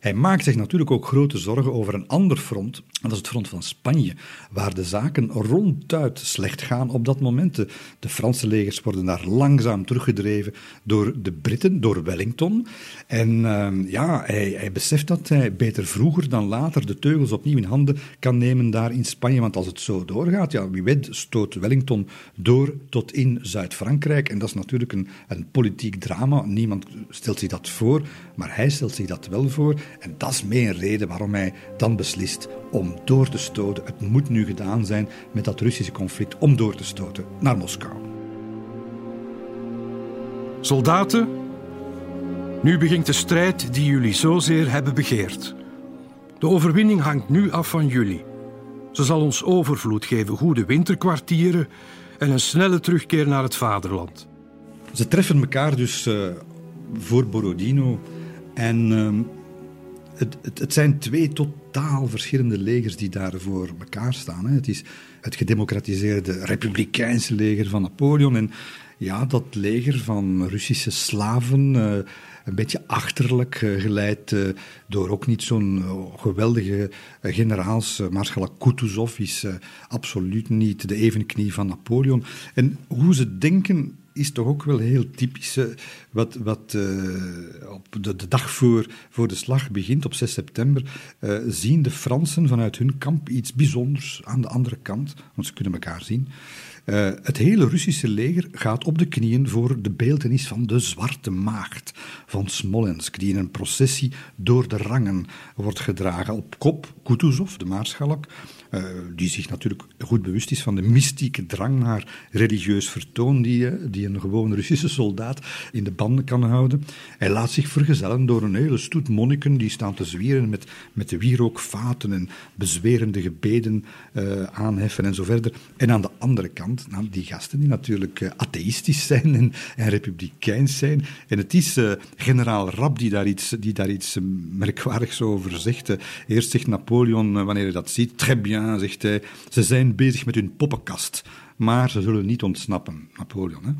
B: Hij maakt zich natuurlijk ook grote zorgen over een ander front, dat is het front van Spanje, waar de zaken ronduit slecht gaan op dat moment. De, Franse legers worden daar langzaam teruggedreven door de Britten, door Wellington. En uh, ja, hij, hij beseft dat hij beter vroeger dan later de teugels opnieuw in handen kan nemen daar in Spanje. Want als het zo doorgaat, ja, wie weet stoot Wellington door tot in Zuid-Frankrijk. En dat is natuurlijk een, een politiek drama. Niemand stelt zich dat voor, maar hij stelt zich dat wel voor. En dat is meer een reden waarom hij dan beslist om door te stoten. Het moet nu gedaan zijn met dat Russische conflict om door te stoten naar Moskou.
C: Soldaten, nu begint de strijd die jullie zozeer hebben begeerd. De overwinning hangt nu af van jullie. Ze zal ons overvloed geven, goede winterkwartieren en een snelle terugkeer naar het vaderland.
B: Ze treffen elkaar dus uh, voor Borodino en uh, het, het, zijn twee totaal verschillende legers die daar voor elkaar staan. Hè. Het is het gedemocratiseerde republikeinse leger van Napoleon en ja, dat leger van Russische slaven, uh, een beetje achterlijk, uh, geleid uh, door ook niet zo'n geweldige generaals. Maarschalk Kutuzov is absoluut niet de evenknie van Napoleon. En hoe ze denken is toch ook wel heel typisch. wat wat uh, op de, dag voor, voor de slag begint, op 6 september, uh, zien de Fransen vanuit hun kamp iets bijzonders aan de andere kant, want ze kunnen elkaar zien. Uh, het hele Russische leger gaat op de knieën voor de beeldenis van de Zwarte Maagd van Smolensk, die in een processie door de rangen wordt gedragen. Op kop Kutuzov, de maarschalk, uh, die zich natuurlijk goed bewust is van de mystieke drang naar religieus vertoon die, uh, die een gewone Russische soldaat in de banden kan houden. Hij laat zich vergezellen door een hele stoet monniken die staan te zwieren met, met de wierookvaten en bezwerende gebeden uh, aanheffen en zo verder. En aan de andere kant, nou, die gasten die natuurlijk atheïstisch zijn en, en republikeins zijn. En het is generaal Rapp die daar iets, die daar iets merkwaardigs over zegt. eerst zegt Napoleon, wanneer hij dat ziet, très bien, zegt hij, ze zijn bezig met hun poppenkast, maar ze zullen niet ontsnappen, Napoleon. Hè?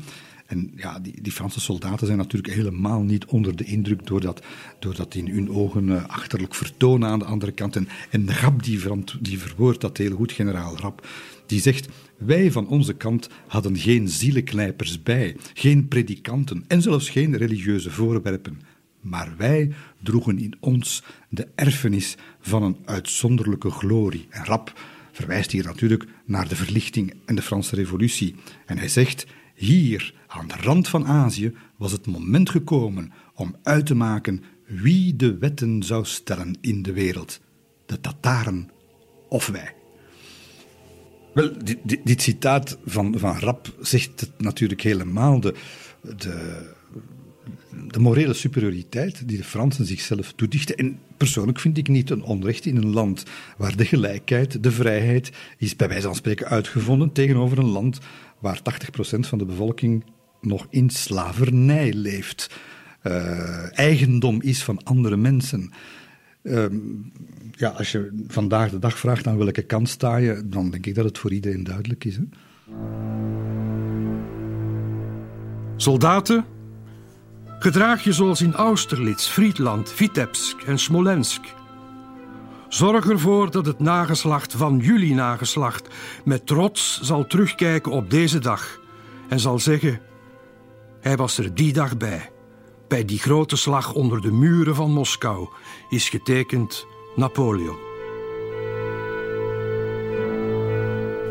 B: En ja, die, die, Franse soldaten zijn natuurlijk helemaal niet onder de indruk door dat, door dat in hun ogen uh, achterlijk vertonen aan de andere kant. En, en Rap die, die verwoordt dat heel goed, generaal Rap, die zegt, wij van onze kant hadden geen zielenknijpers bij, geen predikanten en zelfs geen religieuze voorwerpen. Maar wij droegen in ons de erfenis van een uitzonderlijke glorie. En Rap verwijst hier natuurlijk naar de verlichting en de Franse Revolutie. En hij zegt: Hier, aan de rand van Azië, was het moment gekomen om uit te maken wie de wetten zou stellen in de wereld: de Tataren of wij. Wel, dit, citaat van, van Rap zegt het natuurlijk helemaal. De, de de morele superioriteit die de Fransen zichzelf toedichten. En persoonlijk vind ik niet een onrecht in een land waar de gelijkheid, de vrijheid is bij wijze van spreken uitgevonden tegenover een land waar 80% van de bevolking nog in slavernij leeft. Uh, eigendom is van andere mensen. Uh, ja, als je vandaag de dag vraagt aan welke kant sta je, dan denk ik dat het voor iedereen duidelijk is. Hè?
C: Soldaten Gedraag je zoals in Austerlitz, Friedland, Vitebsk en Smolensk. Zorg ervoor dat het nageslacht van jullie nageslacht met trots zal terugkijken op deze dag en zal zeggen: Hij was er die dag bij. Bij die grote slag onder de muren van Moskou is getekend Napoleon.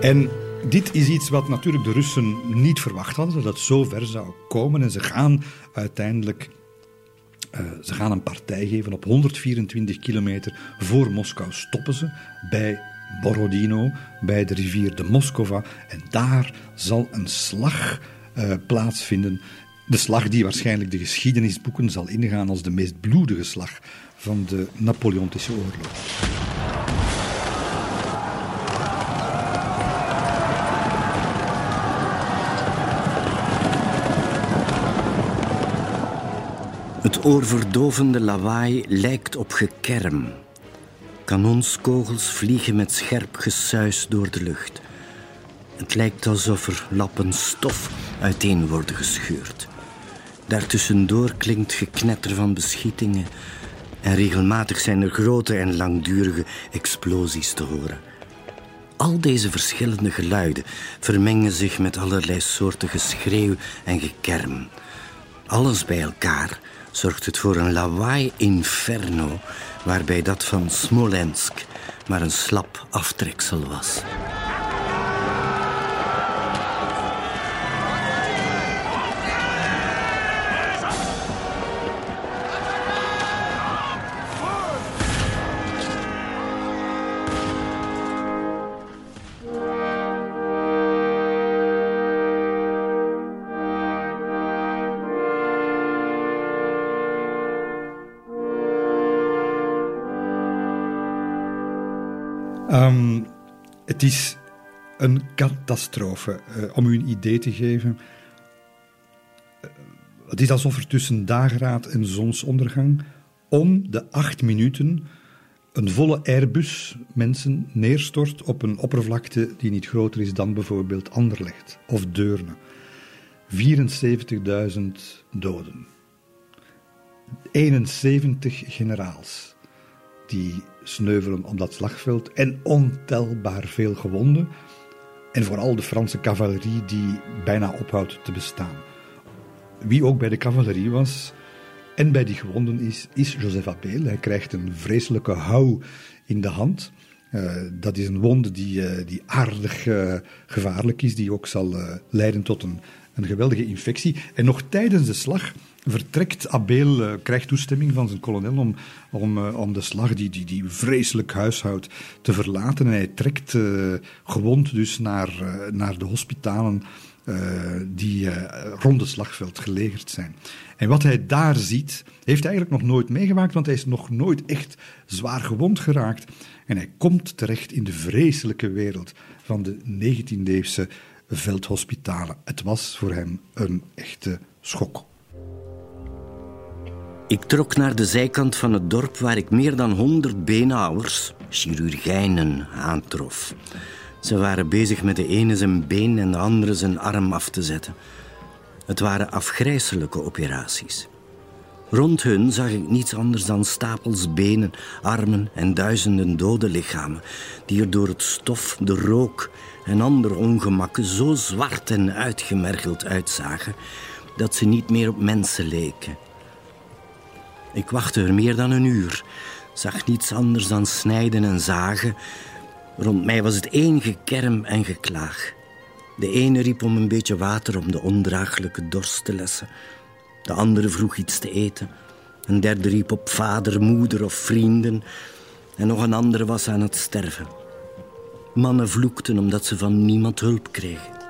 B: En Dit is iets wat natuurlijk de Russen niet verwacht hadden, dat zo ver zou komen. En ze gaan uiteindelijk uh, ze gaan een partij geven op 124 kilometer voor Moskou. Stoppen ze bij Borodino, bij de rivier de Moskova. En daar zal een slag uh, plaatsvinden. De slag die waarschijnlijk de geschiedenisboeken zal ingaan als de meest bloedige slag van de Napoleontische oorlog.
D: Het oorverdovende lawaai lijkt op gekerm. Kanonskogels vliegen met scherp gesuis door de lucht. Het lijkt alsof er lappen stof uiteen worden gescheurd. Daartussendoor klinkt geknetter van beschietingen en regelmatig zijn er grote en langdurige explosies te horen. Al deze verschillende geluiden vermengen zich met allerlei soorten geschreeuw en gekerm. Alles bij elkaar zorgt het voor een lawaai-inferno, waarbij dat van Smolensk maar een slap aftreksel was.
B: Um, het is een catastrofe. Uh, om u een idee te geven. Uh, het is alsof er tussen dageraad en zonsondergang om de acht minuten een volle Airbus mensen neerstort op een oppervlakte die niet groter is dan bijvoorbeeld Anderlecht of Deurne. 74.000 doden. 71 generaals die sneuvelen op dat slagveld en ontelbaar veel gewonden. En vooral de Franse cavalerie die bijna ophoudt te bestaan. Wie ook bij de cavalerie was en bij die gewonden is, is Joseph Appel. Hij krijgt een vreselijke hou in de hand. Uh, dat is een wonde die, uh, die aardig uh, gevaarlijk is, die ook zal leiden tot een, een geweldige infectie. En nog tijdens de slag vertrekt Abel, uh, krijgt toestemming van zijn kolonel om, om, uh, om de slag, die, die, die vreselijk huishoud, te verlaten. En hij trekt uh, gewond dus naar, naar de hospitalen die rond het slagveld gelegerd zijn. En wat hij daar ziet, heeft hij eigenlijk nog nooit meegemaakt, want hij is nog nooit echt zwaar gewond geraakt. En hij komt terecht in de vreselijke wereld van de 19e-eeuwse veldhospitalen. Het was voor hem een echte schok.
D: Ik trok naar de zijkant van het dorp waar ik meer dan honderd beenhouwers, chirurgijnen, aantrof. Ze waren bezig met de ene zijn been en de andere zijn arm af te zetten. Het waren afgrijselijke operaties. Rond hun zag ik niets anders dan stapels benen, armen en duizenden dode lichamen, die er door het stof, de rook en andere ongemakken zo zwart en uitgemergeld uitzagen dat ze niet meer op mensen leken. Ik wachtte er meer dan een uur, zag niets anders dan snijden en zagen. Rond mij was het één gekerm en geklaag. De ene riep om een beetje water om de ondraaglijke dorst te lessen. De andere vroeg iets te eten. Een derde riep op vader, moeder of vrienden. En nog een andere was aan het sterven. Mannen vloekten omdat ze van niemand hulp kregen.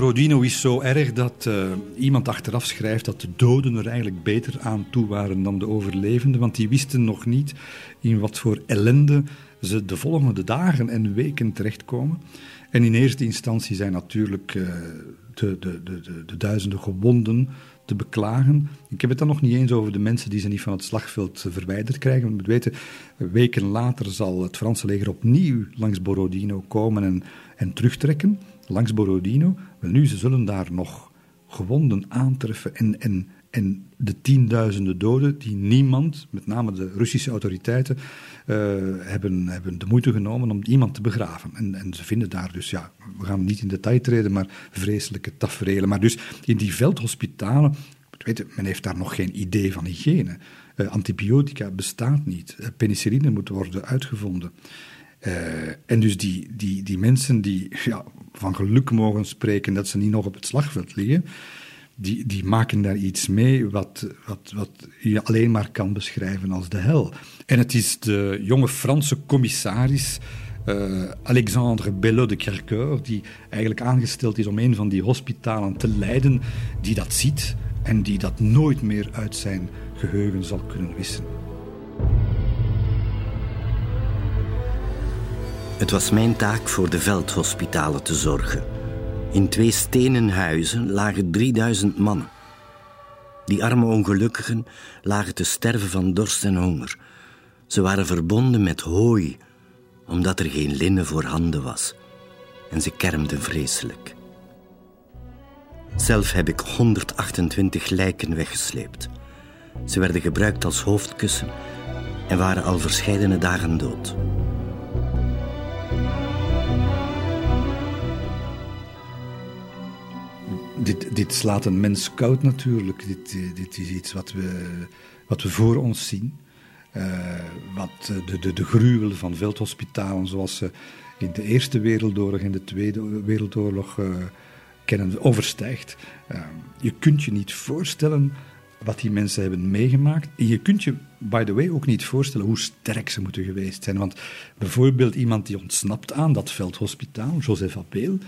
B: Borodino is zo erg dat uh, iemand achteraf schrijft dat de doden er eigenlijk beter aan toe waren dan de overlevenden, want die wisten nog niet in wat voor ellende ze de volgende dagen en weken terechtkomen. En in eerste instantie zijn natuurlijk uh, de, de, de, de, duizenden gewonden te beklagen. Ik heb het dan nog niet eens over de mensen die ze niet van het slagveld verwijderd krijgen. We moeten weten, weken later zal het Franse leger opnieuw langs Borodino komen en, en terugtrekken langs Borodino. Nu, ze zullen daar nog gewonden aantreffen en, en, En de tienduizenden doden die niemand, met name de Russische autoriteiten, uh, hebben, hebben de moeite genomen om iemand te begraven. En, en ze vinden daar dus, ja, we gaan niet in detail treden, maar vreselijke tafereelen. Maar dus in die veldhospitalen, weet men heeft daar nog geen idee van hygiëne. Uh, antibiotica bestaat niet. Uh, penicilline moet worden uitgevonden. en dus die, die, die mensen die ja, van geluk mogen spreken dat ze niet nog op het slagveld liggen, die, die maken daar iets mee wat, wat, wat je alleen maar kan beschrijven als de hel. En het is de jonge Franse commissaris uh, Alexandre Bellot de Kercoeur, die eigenlijk aangesteld is om een van die hospitalen te leiden, die dat ziet en die dat nooit meer uit zijn geheugen zal kunnen wissen.
D: Het was mijn taak voor de veldhospitalen te zorgen. In twee stenen huizen lagen 3000 mannen. Die arme ongelukkigen lagen te sterven van dorst en honger. Ze waren verbonden met hooi, omdat er geen linnen voorhanden was. En ze kermden vreselijk. Zelf heb ik 128 lijken weggesleept. Ze werden gebruikt als hoofdkussen en waren al verscheidene dagen dood.
B: Dit, dit slaat een mens koud natuurlijk. Dit, dit is iets wat we, wat we voor ons zien. Uh, wat de, de, de gruwel van veldhospitalen zoals ze in de Eerste Wereldoorlog en de Tweede Wereldoorlog kennen, overstijgt. Je kunt je niet voorstellen wat die mensen hebben meegemaakt. En je kunt je, by the way, ook niet voorstellen hoe sterk ze moeten geweest zijn. Want bijvoorbeeld iemand die ontsnapt aan dat veldhospitaal, Joseph Appel,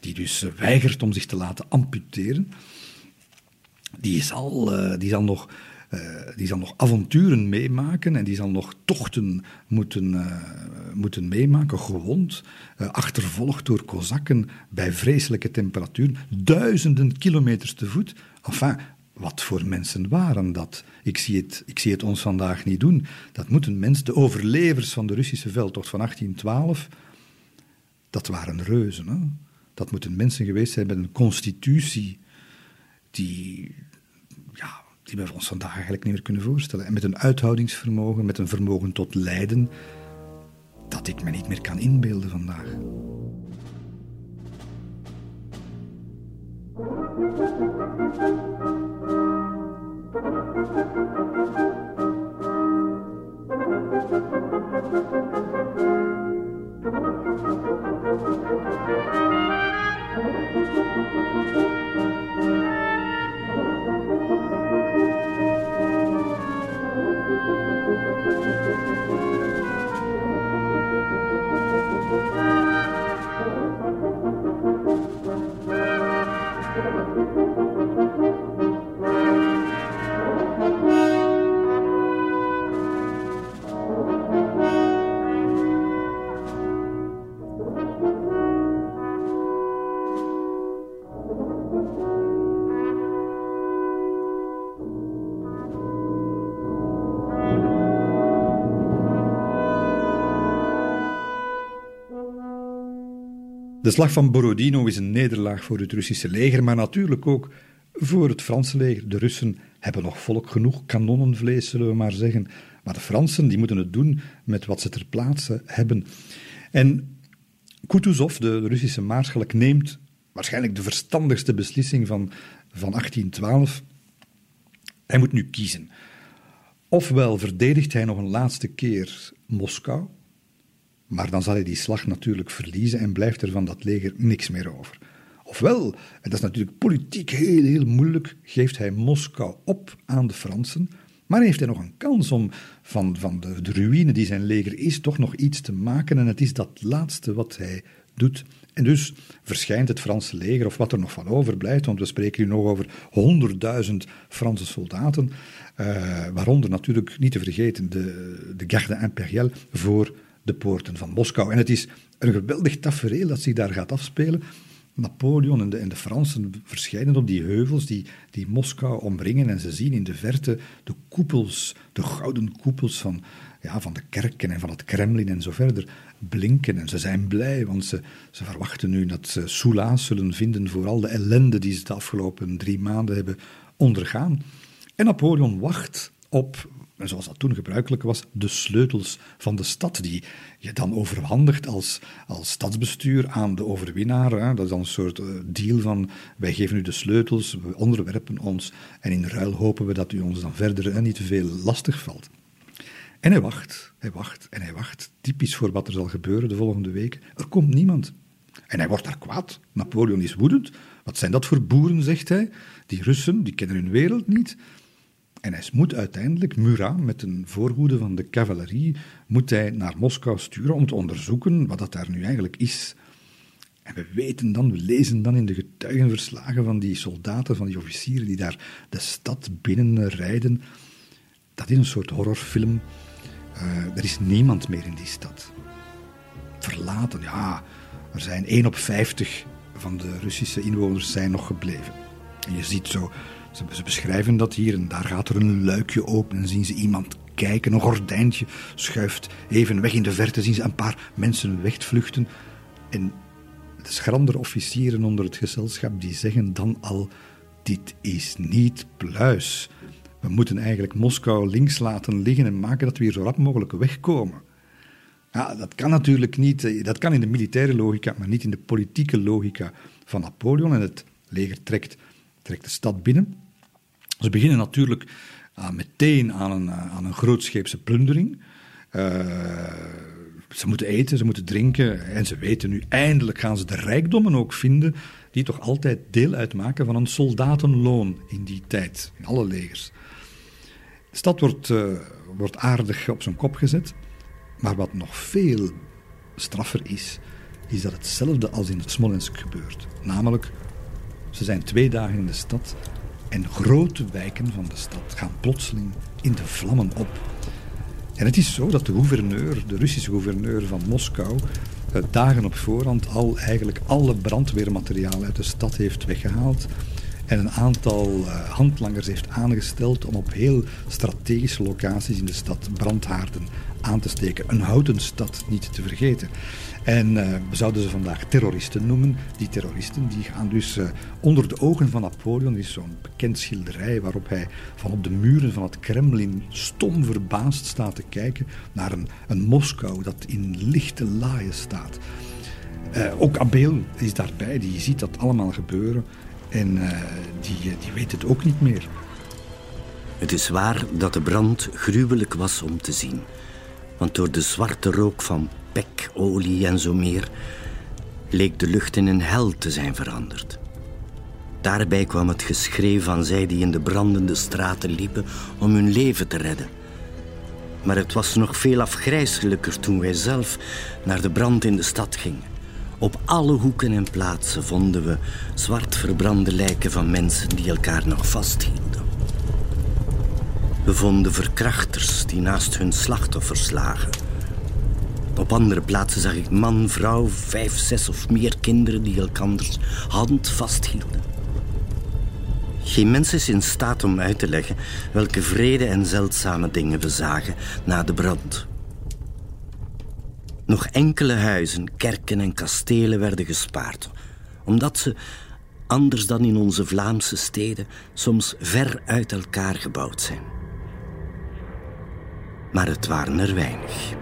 B: die dus weigert om zich te laten amputeren, die zal, uh, die zal, nog, uh, die zal nog avonturen meemaken en die zal nog tochten moeten, uh, moeten meemaken, gewond, achtervolgd door kozakken bij vreselijke temperaturen, duizenden kilometers te voet. Enfin, wat voor mensen waren dat? Ik zie, het, ik zie het ons vandaag niet doen. Dat moeten mensen, de overlevers van de Russische veldtocht van 1812, dat waren reuzen. Hè? Dat moeten mensen geweest zijn met een constitutie die, ja, die we ons vandaag eigenlijk niet meer kunnen voorstellen. En met een uithoudingsvermogen, met een vermogen tot lijden, dat ik me niet meer kan inbeelden vandaag. De slag van Borodino is een nederlaag voor het Russische leger, maar natuurlijk ook voor het Franse leger. De Russen hebben nog volk genoeg kanonnenvlees, zullen we maar zeggen. Maar de Fransen die moeten het doen met wat ze ter plaatse hebben. En Kutuzov, de Russische maarschalk, neemt waarschijnlijk de verstandigste beslissing van, van 1812. Hij moet nu kiezen. Ofwel verdedigt hij nog een laatste keer Moskou, maar dan zal hij die slag natuurlijk verliezen en blijft er van dat leger niks meer over. Ofwel, en dat is natuurlijk politiek heel, heel moeilijk, geeft hij Moskou op aan de Fransen, maar heeft hij nog een kans om van, van de, de ruïne die zijn leger is, toch nog iets te maken. En het is dat laatste wat hij doet. En dus verschijnt het Franse leger, of wat er nog van overblijft, want we spreken hier nog over honderdduizend Franse soldaten, uh, waaronder natuurlijk niet te vergeten de, de Garde Impériale voor de poorten van Moskou. En het is een geweldig tafereel dat zich daar gaat afspelen. Napoleon en de, en de Fransen verschijnen op die heuvels die, die Moskou omringen en ze zien in de verte de koepels, de gouden koepels van, ja, van de kerken en van het Kremlin en zo verder blinken. En ze zijn blij, want ze, ze verwachten nu dat ze soelaas zullen vinden voor al de ellende die ze de afgelopen drie maanden hebben ondergaan. En Napoleon wacht op, zoals dat toen gebruikelijk was, de sleutels van de stad, die je dan overhandigt als, als stadsbestuur aan de overwinnaar. Dat is dan een soort eh, deal van, wij geven u de sleutels, we onderwerpen ons, en in ruil hopen we dat u ons dan verder niet te veel lastig valt. En hij wacht, hij wacht en hij wacht, typisch voor wat er zal gebeuren de volgende week. Er komt niemand. En hij wordt daar kwaad. Napoleon is woedend. Wat zijn dat voor boeren, zegt hij. Die Russen, die kennen hun wereld niet. En hij moet uiteindelijk Murat, met een voorhoede van de cavalerie, moet hij naar Moskou sturen om te onderzoeken wat dat daar nu eigenlijk is. En we weten dan, we lezen dan in de getuigenverslagen van die soldaten, van die officieren die daar de stad binnenrijden. Dat is een soort horrorfilm. Uh, er is niemand meer in die stad. Verlaten, ja, er zijn 1 op 50 van de Russische inwoners zijn nog gebleven. En je ziet zo, ze, beschrijven dat hier en daar gaat er een luikje open en zien ze iemand kijken, een gordijntje schuift even weg in de verte, zien ze een paar mensen wegvluchten. En de schrandere officieren onder het gezelschap die zeggen dan al, dit is niet pluis. We moeten eigenlijk Moskou links laten liggen en maken dat we hier zo rap mogelijk wegkomen. Ja, dat kan natuurlijk niet. Eh, dat kan in de militaire logica, maar niet in de politieke logica van Napoleon. En het leger trekt, trekt de stad binnen. Ze beginnen natuurlijk uh, meteen aan een, uh, aan een grootscheepse plundering. ze moeten eten, ze moeten drinken en ze weten nu eindelijk gaan ze de rijkdommen ook vinden die toch altijd deel uitmaken van een soldatenloon in die tijd, in alle legers. De stad wordt, wordt aardig op zijn kop gezet. Maar wat nog veel straffer is, is dat hetzelfde als in Smolensk gebeurt. Namelijk, ze zijn twee dagen in de stad en grote wijken van de stad gaan plotseling in de vlammen op. En het is zo dat de gouverneur, de Russische gouverneur van Moskou, eh, dagen op voorhand al eigenlijk alle brandweermateriaal uit de stad heeft weggehaald en een aantal uh, handlangers heeft aangesteld om op heel strategische locaties in de stad brandhaarden aan te steken. Een houten stad niet te vergeten. En uh, we zouden ze vandaag terroristen noemen. Die terroristen die gaan dus uh, onder de ogen van Napoleon, is zo'n bekend schilderij waarop hij van op de muren van het Kremlin stom verbaasd staat te kijken naar een, een Moskou dat in lichte laaien staat. Ook Abel is daarbij, die ziet dat allemaal gebeuren en die, die weet het ook niet meer.
D: Het is waar dat de brand gruwelijk was om te zien want door de zwarte rook van pek, olie en zo meer leek de lucht in een hel te zijn veranderd. Daarbij kwam het geschreeuw van zij die in de brandende straten liepen om hun leven te redden. Maar het was nog veel afgrijselijker toen wij zelf naar de brand in de stad gingen. Op alle hoeken en plaatsen vonden we zwart verbrande lijken van mensen die elkaar nog vasthielden. We vonden verkrachters die naast hun slachtoffers lagen. Op andere plaatsen zag ik man, vrouw, vijf, zes of meer kinderen die elkanders hand vasthielden. Geen mens is in staat om uit te leggen welke vrede en zeldzame dingen we zagen na de brand. Nog enkele huizen, kerken en kastelen werden gespaard, omdat ze, anders dan in onze Vlaamse steden, soms ver uit elkaar gebouwd zijn maar het waren er weinig.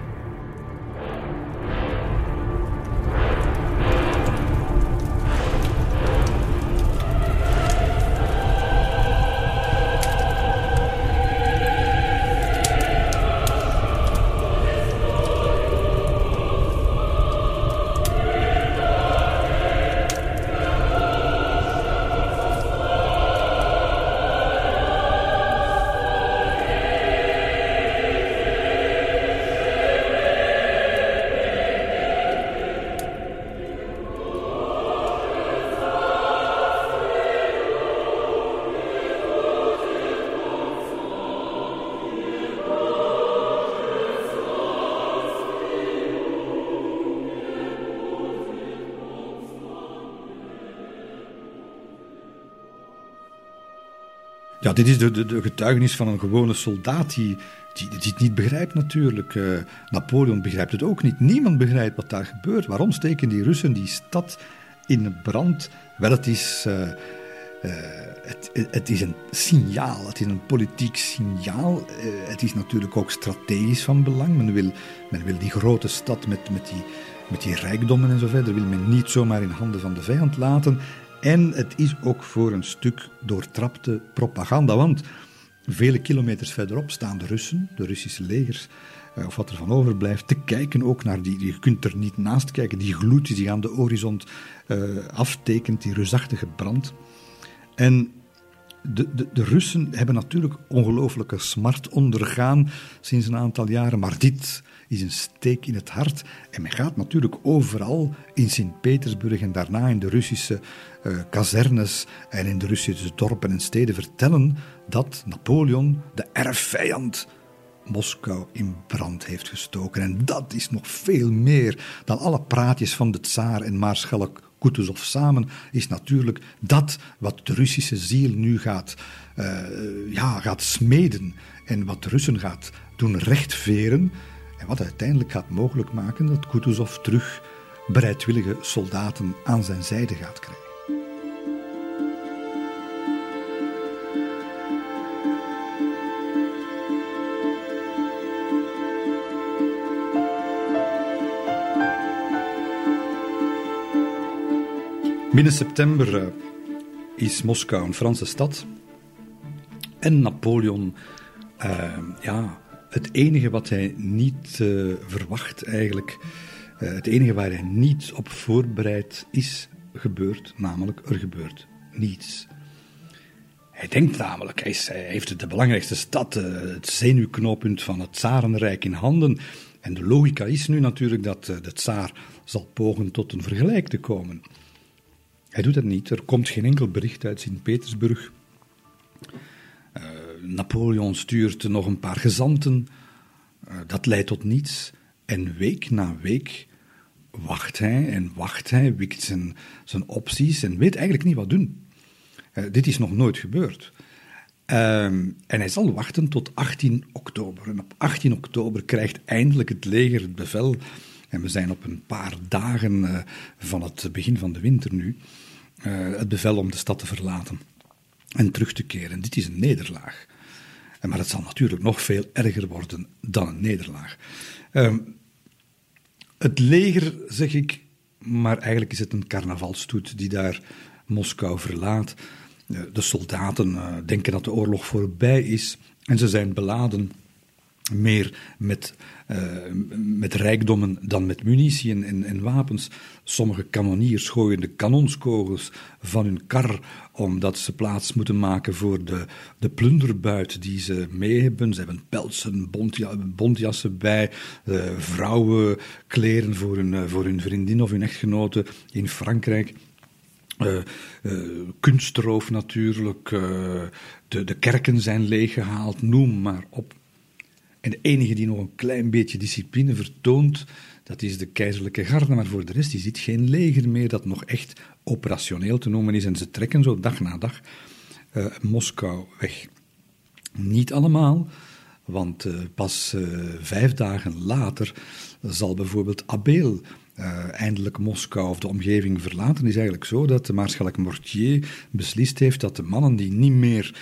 B: Dit is de, de, de, getuigenis van een gewone soldaat die, die, het niet begrijpt natuurlijk. Uh, Napoleon begrijpt het ook niet. Niemand begrijpt wat daar gebeurt. Waarom steken die Russen die stad in brand? Wel, het is, uh, het, het, is een signaal, het is een politiek signaal. het is natuurlijk ook strategisch van belang. Men wil, men wil die grote stad met, met, die, met die rijkdommen en zo verder, wil men niet zomaar in handen van de vijand laten. En het is ook voor een stuk doortrapte propaganda, want vele kilometers verderop staan de Russen, de Russische legers, eh, of wat er van overblijft, te kijken ook naar die. Je kunt er niet naast kijken, die gloed die zich aan de horizon uh, aftekent, die reusachtige brand. En de, de, de, Russen hebben natuurlijk ongelooflijke smart ondergaan sinds een aantal jaren, maar dit is een steek in het hart. En men gaat natuurlijk overal in Sint-Petersburg en daarna in de Russische uh, kazernes en in de Russische dorpen en steden vertellen dat Napoleon, de erfvijand, Moskou in brand heeft gestoken. En dat is nog veel meer dan alle praatjes van de tsaar en maarschalk Kutuzov samen, is natuurlijk dat wat de Russische ziel nu gaat, uh, ja, gaat smeden en wat de Russen gaat doen rechtveren. En wat uiteindelijk gaat mogelijk maken dat Kutuzov terug bereidwillige soldaten aan zijn zijde gaat krijgen. Binnen september eh, is Moskou een Franse stad. En Napoleon, uh, ja, het enige wat hij niet uh, verwacht eigenlijk, uh, het enige waar hij niet op voorbereid is, gebeurt, namelijk er gebeurt niets. Hij denkt namelijk, hij, heeft de belangrijkste stad, het zenuwknooppunt van het Tsarenrijk in handen. En de logica is nu natuurlijk dat de tsaar zal pogen tot een vergelijk te komen. Hij doet het niet. Er komt geen enkel bericht uit Sint-Petersburg. Uh, Napoleon stuurt nog een paar gezanten. Uh, dat leidt tot niets. En week na week wacht hij en wacht hij, wikt zijn, zijn opties en weet eigenlijk niet wat doen. Uh, dit is nog nooit gebeurd. en hij zal wachten tot 18 oktober. En op 18 oktober krijgt eindelijk het leger het bevel en we zijn op een paar dagen van het begin van de winter nu. Het bevel om de stad te verlaten en terug te keren. Dit is een nederlaag. Maar het zal natuurlijk nog veel erger worden dan een nederlaag. Uh, het leger, zeg ik, maar eigenlijk is het een carnavalstoet die daar Moskou verlaat. De soldaten denken dat de oorlog voorbij is en ze zijn beladen meer met, uh, met rijkdommen dan met munitie en, en, en, wapens. Sommige kanoniers gooien de kanonskogels van hun kar omdat ze plaats moeten maken voor de, de plunderbuit die ze mee hebben. Ze hebben pelsen, bontjassen bij, uh, vrouwenkleren voor hun, uh, voor hun vriendin of hun echtgenote in Frankrijk. Uh, kunstroof natuurlijk, de, de kerken zijn leeggehaald, noem maar op. En de enige die nog een klein beetje discipline vertoont, dat is de keizerlijke garde. Maar voor de rest is dit geen leger meer dat nog echt operationeel te noemen is. En ze trekken zo dag na dag uh, Moskou weg. Niet allemaal, want uh, pas uh, vijf dagen later zal bijvoorbeeld Abel eindelijk Moskou of de omgeving verlaten. Is eigenlijk zo dat de maarschalk Mortier beslist heeft dat de mannen die niet meer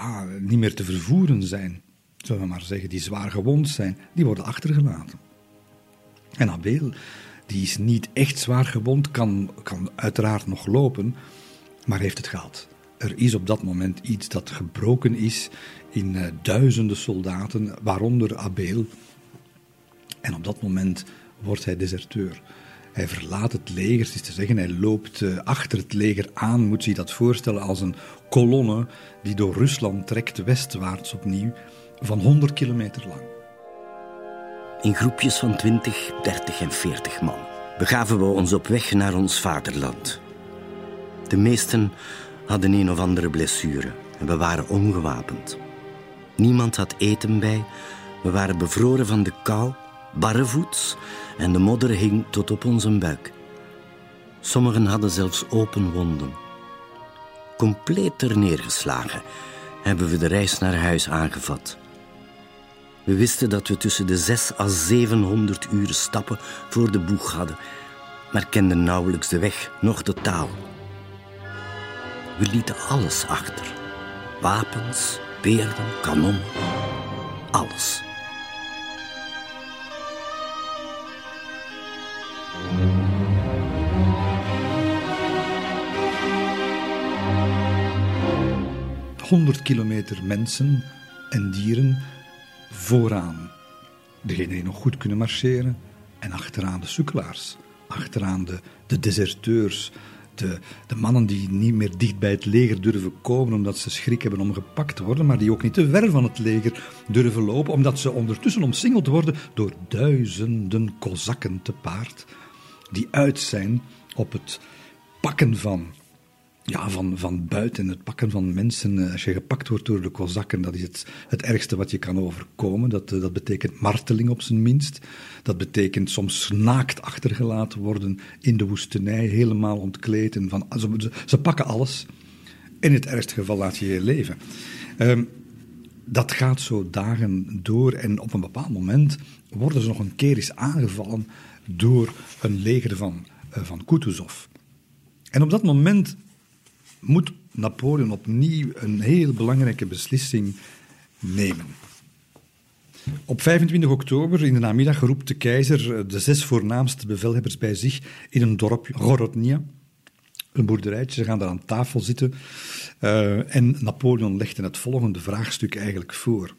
B: ja, niet meer te vervoeren zijn, zullen we maar zeggen, die zwaar gewond zijn, die worden achtergelaten. En Abel, die is niet echt zwaar gewond, kan, kan uiteraard nog lopen, maar heeft het gehad. Er is op dat moment iets dat gebroken is in uh, duizenden soldaten, waaronder Abel. En op dat moment wordt hij deserteur. Hij verlaat het leger, het is te zeggen, hij loopt uh, achter het leger aan. Moet je dat voorstellen als een kolonne die door Rusland trekt westwaarts opnieuw, van 100 kilometer lang.
D: In groepjes van 20, 30 en 40 man begaven we ons op weg naar ons vaderland. De meesten hadden een of andere blessure en we waren ongewapend. Niemand had eten bij, we waren bevroren van de kou, barrevoets en de modder hing tot op onze buik. Sommigen hadden zelfs open wonden. Compleet er neergeslagen hebben we de reis naar huis aangevat. We wisten dat we tussen de 6 à 700 uur stappen voor de boeg hadden, maar kenden nauwelijks de weg, noch de taal. We lieten alles achter. Wapens, beerden, kanonnen. Alles.
B: Honderd kilometer mensen en dieren vooraan. Degenen die nog goed kunnen marcheren. En achteraan de sukkelaars. Achteraan de, de deserteurs. De, de mannen die niet meer dicht bij het leger durven komen omdat ze schrik hebben om gepakt te worden, maar die ook niet te ver van het leger durven lopen omdat ze ondertussen omsingeld worden door duizenden kozakken te paard die uit zijn op het pakken van ja, van, van buiten, het pakken van mensen. Eh, als je gepakt wordt door de kozakken, dat is het, het ergste wat je kan overkomen. Dat, eh, dat betekent marteling op zijn minst. Dat betekent soms naakt achtergelaten worden in de woestenij, helemaal ontkleed. En van, ze, pakken alles. In het ergste geval laat je je leven. Um, dat gaat zo dagen door en op een bepaald moment worden ze nog een keer eens aangevallen door een leger van, uh, van Kutuzov. En op dat moment moet Napoleon opnieuw een heel belangrijke beslissing nemen. Op 25 oktober in de namiddag roept de keizer de zes voornaamste bevelhebbers bij zich in een dorp, Gorodnia, een boerderijtje. Ze gaan daar aan tafel zitten. Uh, en Napoleon legt het volgende vraagstuk eigenlijk voor.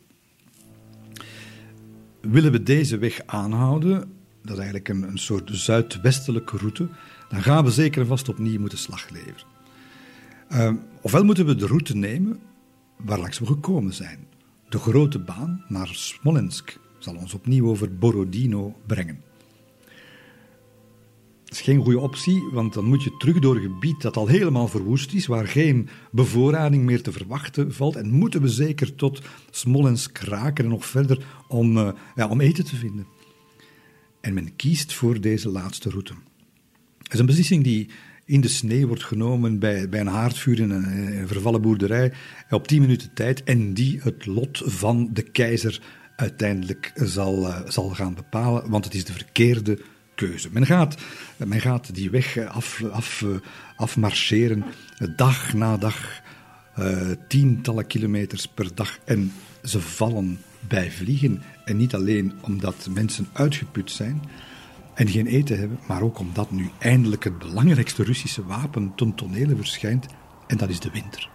B: Willen we deze weg aanhouden, dat is eigenlijk een, een soort zuidwestelijke route, dan gaan we zeker en vast opnieuw moeten slag leveren. Uh, ofwel moeten we de route nemen waar langs we gekomen zijn. De grote baan naar Smolensk zal ons opnieuw over Borodino brengen. Dat is geen goede optie, want dan moet je terug door een gebied dat al helemaal verwoest is, waar geen bevoorrading meer te verwachten valt. En moeten we zeker tot Smolensk raken en nog verder om, uh, ja, om eten te vinden. En men kiest voor deze laatste route. Dat is een beslissing die in de sneeuw wordt genomen bij, bij een haardvuur in een, vervallen boerderij op tien minuten tijd en die het lot van de keizer uiteindelijk zal, uh, zal gaan bepalen, want het is de verkeerde keuze. Men gaat, men gaat die weg af, af, afmarcheren, dag na dag, uh, tientallen kilometers per dag en ze vallen bij vliegen. En niet alleen omdat mensen uitgeput zijn, en geen eten hebben, maar ook omdat nu eindelijk het belangrijkste Russische wapen ten tonele verschijnt, en dat is de winter.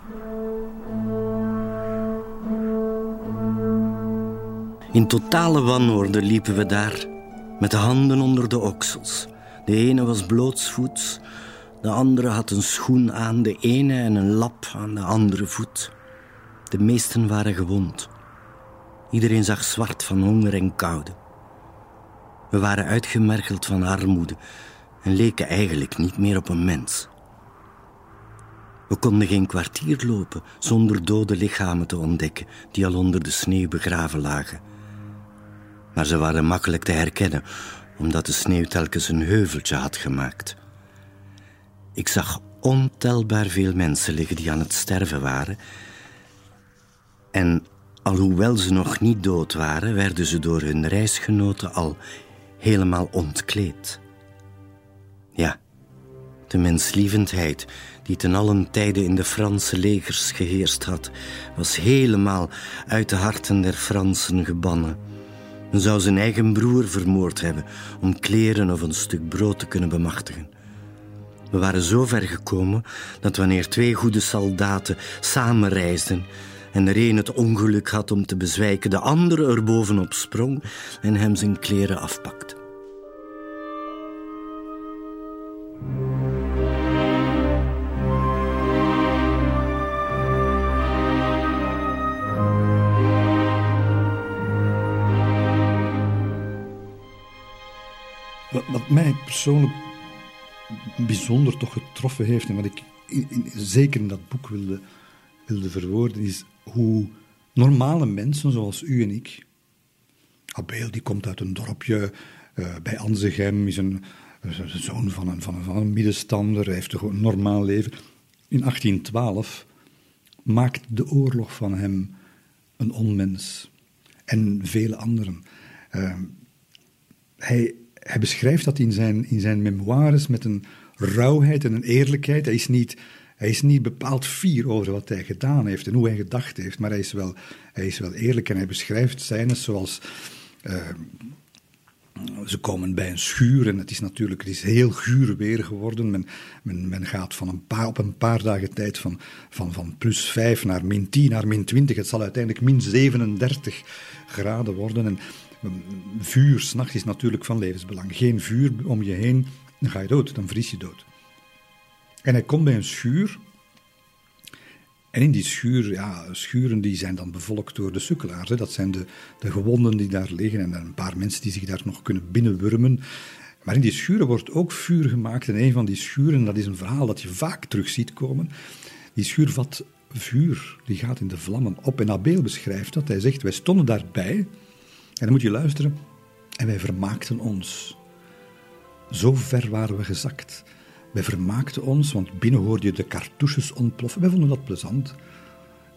D: In totale wanorde liepen we daar, met de handen onder de oksels. De ene was blootsvoets, de andere had een schoen aan de ene en een lap aan de andere voet. De meesten waren gewond. Iedereen zag zwart van honger en koude. We waren uitgemergeld van armoede en leken eigenlijk niet meer op een mens. We konden geen kwartier lopen zonder dode lichamen te ontdekken die al onder de sneeuw begraven lagen. Maar ze waren makkelijk te herkennen, omdat de sneeuw telkens een heuveltje had gemaakt. Ik zag ontelbaar veel mensen liggen die aan het sterven waren. En alhoewel ze nog niet dood waren, werden ze door hun reisgenoten al helemaal ontkleed. Ja, de menslievendheid die ten allen tijde in de Franse legers geheerst had, was helemaal uit de harten der Fransen gebannen. Men zou zijn eigen broer vermoord hebben om kleren of een stuk brood te kunnen bemachtigen. We waren zo ver gekomen dat wanneer twee goede soldaten samen reisden en er een het ongeluk had om te bezwijken, de andere er bovenop sprong en hem zijn kleren afpakte.
B: Wat, mij persoonlijk bijzonder toch getroffen heeft en wat ik in, zeker in dat boek wilde, wilde verwoorden, is hoe normale mensen zoals u en ik. Abel die komt uit een dorpje uh, bij Anzegem, is een, een zoon van een, van, een, van middenstander, heeft een normaal leven. In 1812 maakt de oorlog van hem een onmens. En vele anderen. Uh, hij, hij beschrijft dat in zijn, in zijn memoires met een rauwheid en een eerlijkheid. Hij is niet hij is niet bepaald fier over wat hij gedaan heeft en hoe hij gedacht heeft, maar hij is wel, hij is wel eerlijk en hij beschrijft scènes zoals. Uh, ze komen bij een schuur en het is natuurlijk het is heel guur weer geworden. Men, men, men gaat van een paar, op een paar dagen tijd van, van, van plus 5 naar min 10 naar min 20. Het zal uiteindelijk min 37 graden worden. En vuur s'nachts is natuurlijk van levensbelang. Geen vuur om je heen, dan ga je dood, dan vries je dood. En hij komt bij een schuur. En in die schuur, ja, schuren die zijn dan bevolkt door de sukkelaars. Hè. Dat zijn de, de gewonden die daar liggen en een paar mensen die zich daar nog kunnen binnenwurmen. Maar in die schuren wordt ook vuur gemaakt. En een van die schuren, dat is een verhaal dat je vaak terug ziet komen. Die schuur vat vuur, die gaat in de vlammen op. En Abel beschrijft dat. Hij zegt, wij stonden daarbij. En dan moet je luisteren. En wij vermaakten ons. Zo ver waren we gezakt. Wij vermaakten ons, want binnen hoorde je de cartouches ontploffen. Wij vonden dat plezant.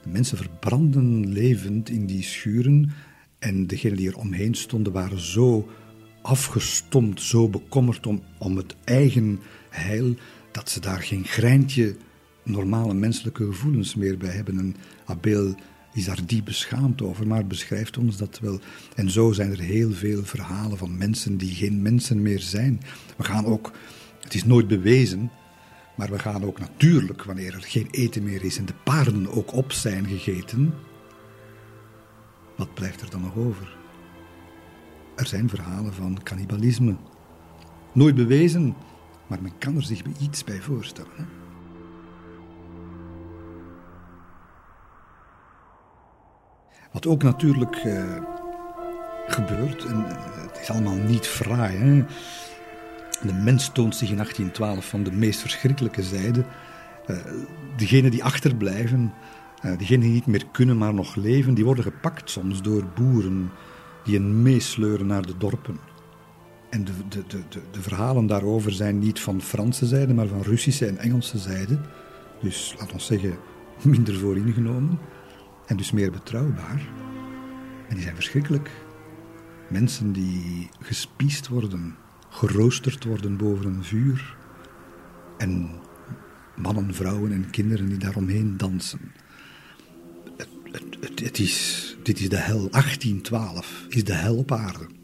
B: De mensen verbrandden levend in die schuren. En degenen die er omheen stonden waren zo afgestomd, zo bekommerd om, om het eigen heil, dat ze daar geen greintje normale menselijke gevoelens meer bij hebben. En Abel is daar diep beschaamd over, maar beschrijft ons dat wel. En zo zijn er heel veel verhalen van mensen die geen mensen meer zijn. We gaan ook het is nooit bewezen, maar we gaan ook natuurlijk, wanneer er geen eten meer is en de paarden ook op zijn gegeten, wat blijft er dan nog over? Er zijn verhalen van cannibalisme. Nooit bewezen, maar men kan er zich iets bij voorstellen. Hè? Wat ook natuurlijk uh, gebeurt, en uh, het is allemaal niet fraai. Hè? De mens toont zich in 1812 van de meest verschrikkelijke zijde. Uh, degenen die achterblijven, uh, degenen die niet meer kunnen, maar nog leven, die worden gepakt soms door boeren die hen meesleuren naar de dorpen. En de, de, de, de, verhalen daarover zijn niet van Franse zijde, maar van Russische en Engelse zijde. Dus laten we zeggen, minder vooringenomen en dus meer betrouwbaar. En die zijn verschrikkelijk. Mensen die gespiest worden, geroosterd worden boven een vuur. En mannen, vrouwen en kinderen die daaromheen dansen. Het, het, het, is, dit is de hel. 1812 is de hel op aarde.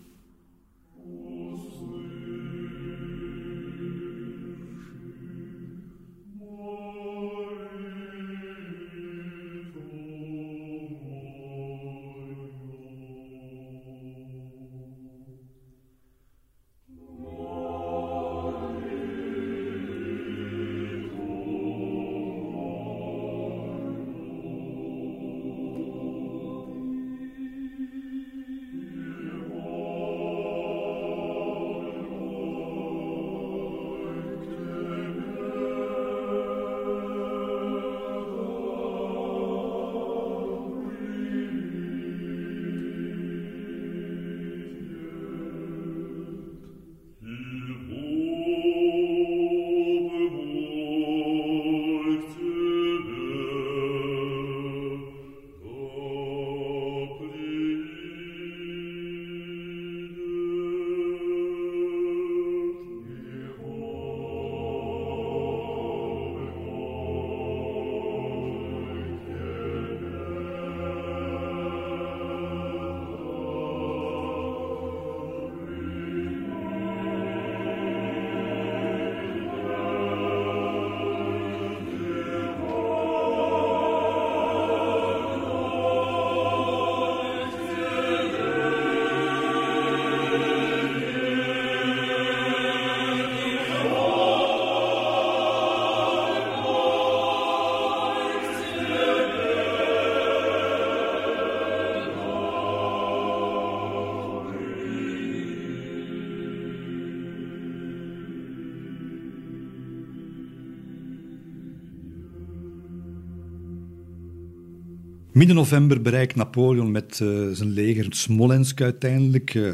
B: Midden november bereikt Napoleon met uh, zijn leger Smolensk uiteindelijk. Uh,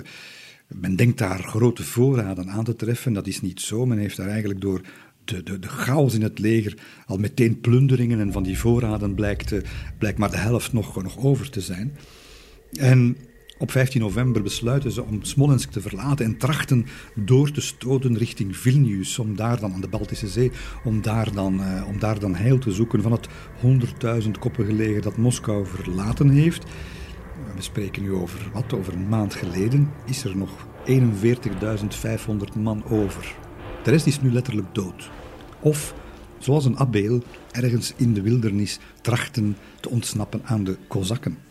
B: men denkt daar grote voorraden aan te treffen. Dat is niet zo. Men heeft daar eigenlijk door de, de, de chaos in het leger al meteen plunderingen. En van die voorraden blijkt, uh, blijkt maar de helft nog, nog over te zijn. En Op 15 november besluiten ze om Smolensk te verlaten en trachten door te stoten richting Vilnius, om daar dan aan de Baltische Zee, om daar dan, uh, om daar dan heil te zoeken van het 100.000 koppige leger dat Moskou verlaten heeft. We spreken nu over wat? Over een maand geleden is er nog 41.500 man over. De rest is nu letterlijk dood. Of, zoals een abeel, ergens in de wildernis trachten te ontsnappen aan de Kozakken.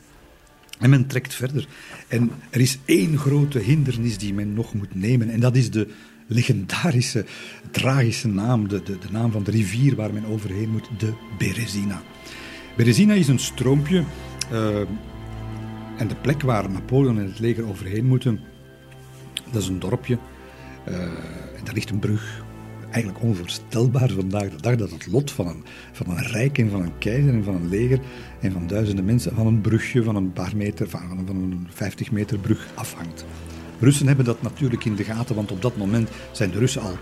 B: En men trekt verder. En er is één grote hindernis die men nog moet nemen. En dat is de legendarische, tragische naam. De, de, de naam van de rivier waar men overheen moet. De Berezina. Berezina is een stroompje. Uh, en de plek waar Napoleon en het leger overheen moeten. Dat is een dorpje. Uh, en daar ligt een brug eigenlijk onvoorstelbaar vandaag de dag dat het lot van een, van een rijk en van een keizer en van een leger en van duizenden mensen van een brugje van een paar meter, van, van een 50 meter brug afhangt. Russen hebben dat natuurlijk in de gaten, want op dat moment zijn de Russen al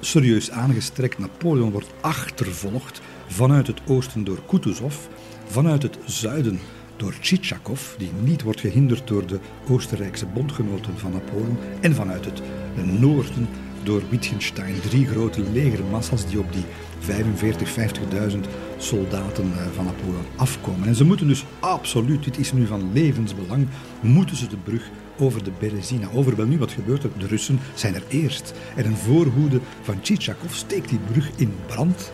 B: serieus aangestrekt. Napoleon wordt achtervolgd vanuit het oosten door Kutuzov, vanuit het zuiden door Tchitschakov, die niet wordt gehinderd door de Oostenrijkse bondgenoten van Napoleon, en vanuit het noorden door Wittgenstein. Drie grote legermassa's die op die 45, 50.000 soldaten eh, van Napoleon afkomen. En ze moeten dus absoluut, dit is nu van levensbelang, moeten ze de brug over de Berezina over. Wel nu, wat gebeurt er? De Russen zijn er eerst. En een voorhoede van Tchitschakov steekt die brug in brand.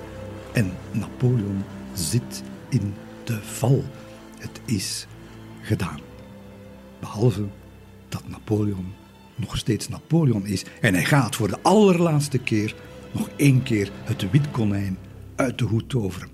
B: En Napoleon zit in de val. Het is gedaan. Behalve dat Napoleon nog steeds Napoleon is. En hij gaat voor de allerlaatste keer nog één keer het witkonijn uit de hoed toveren.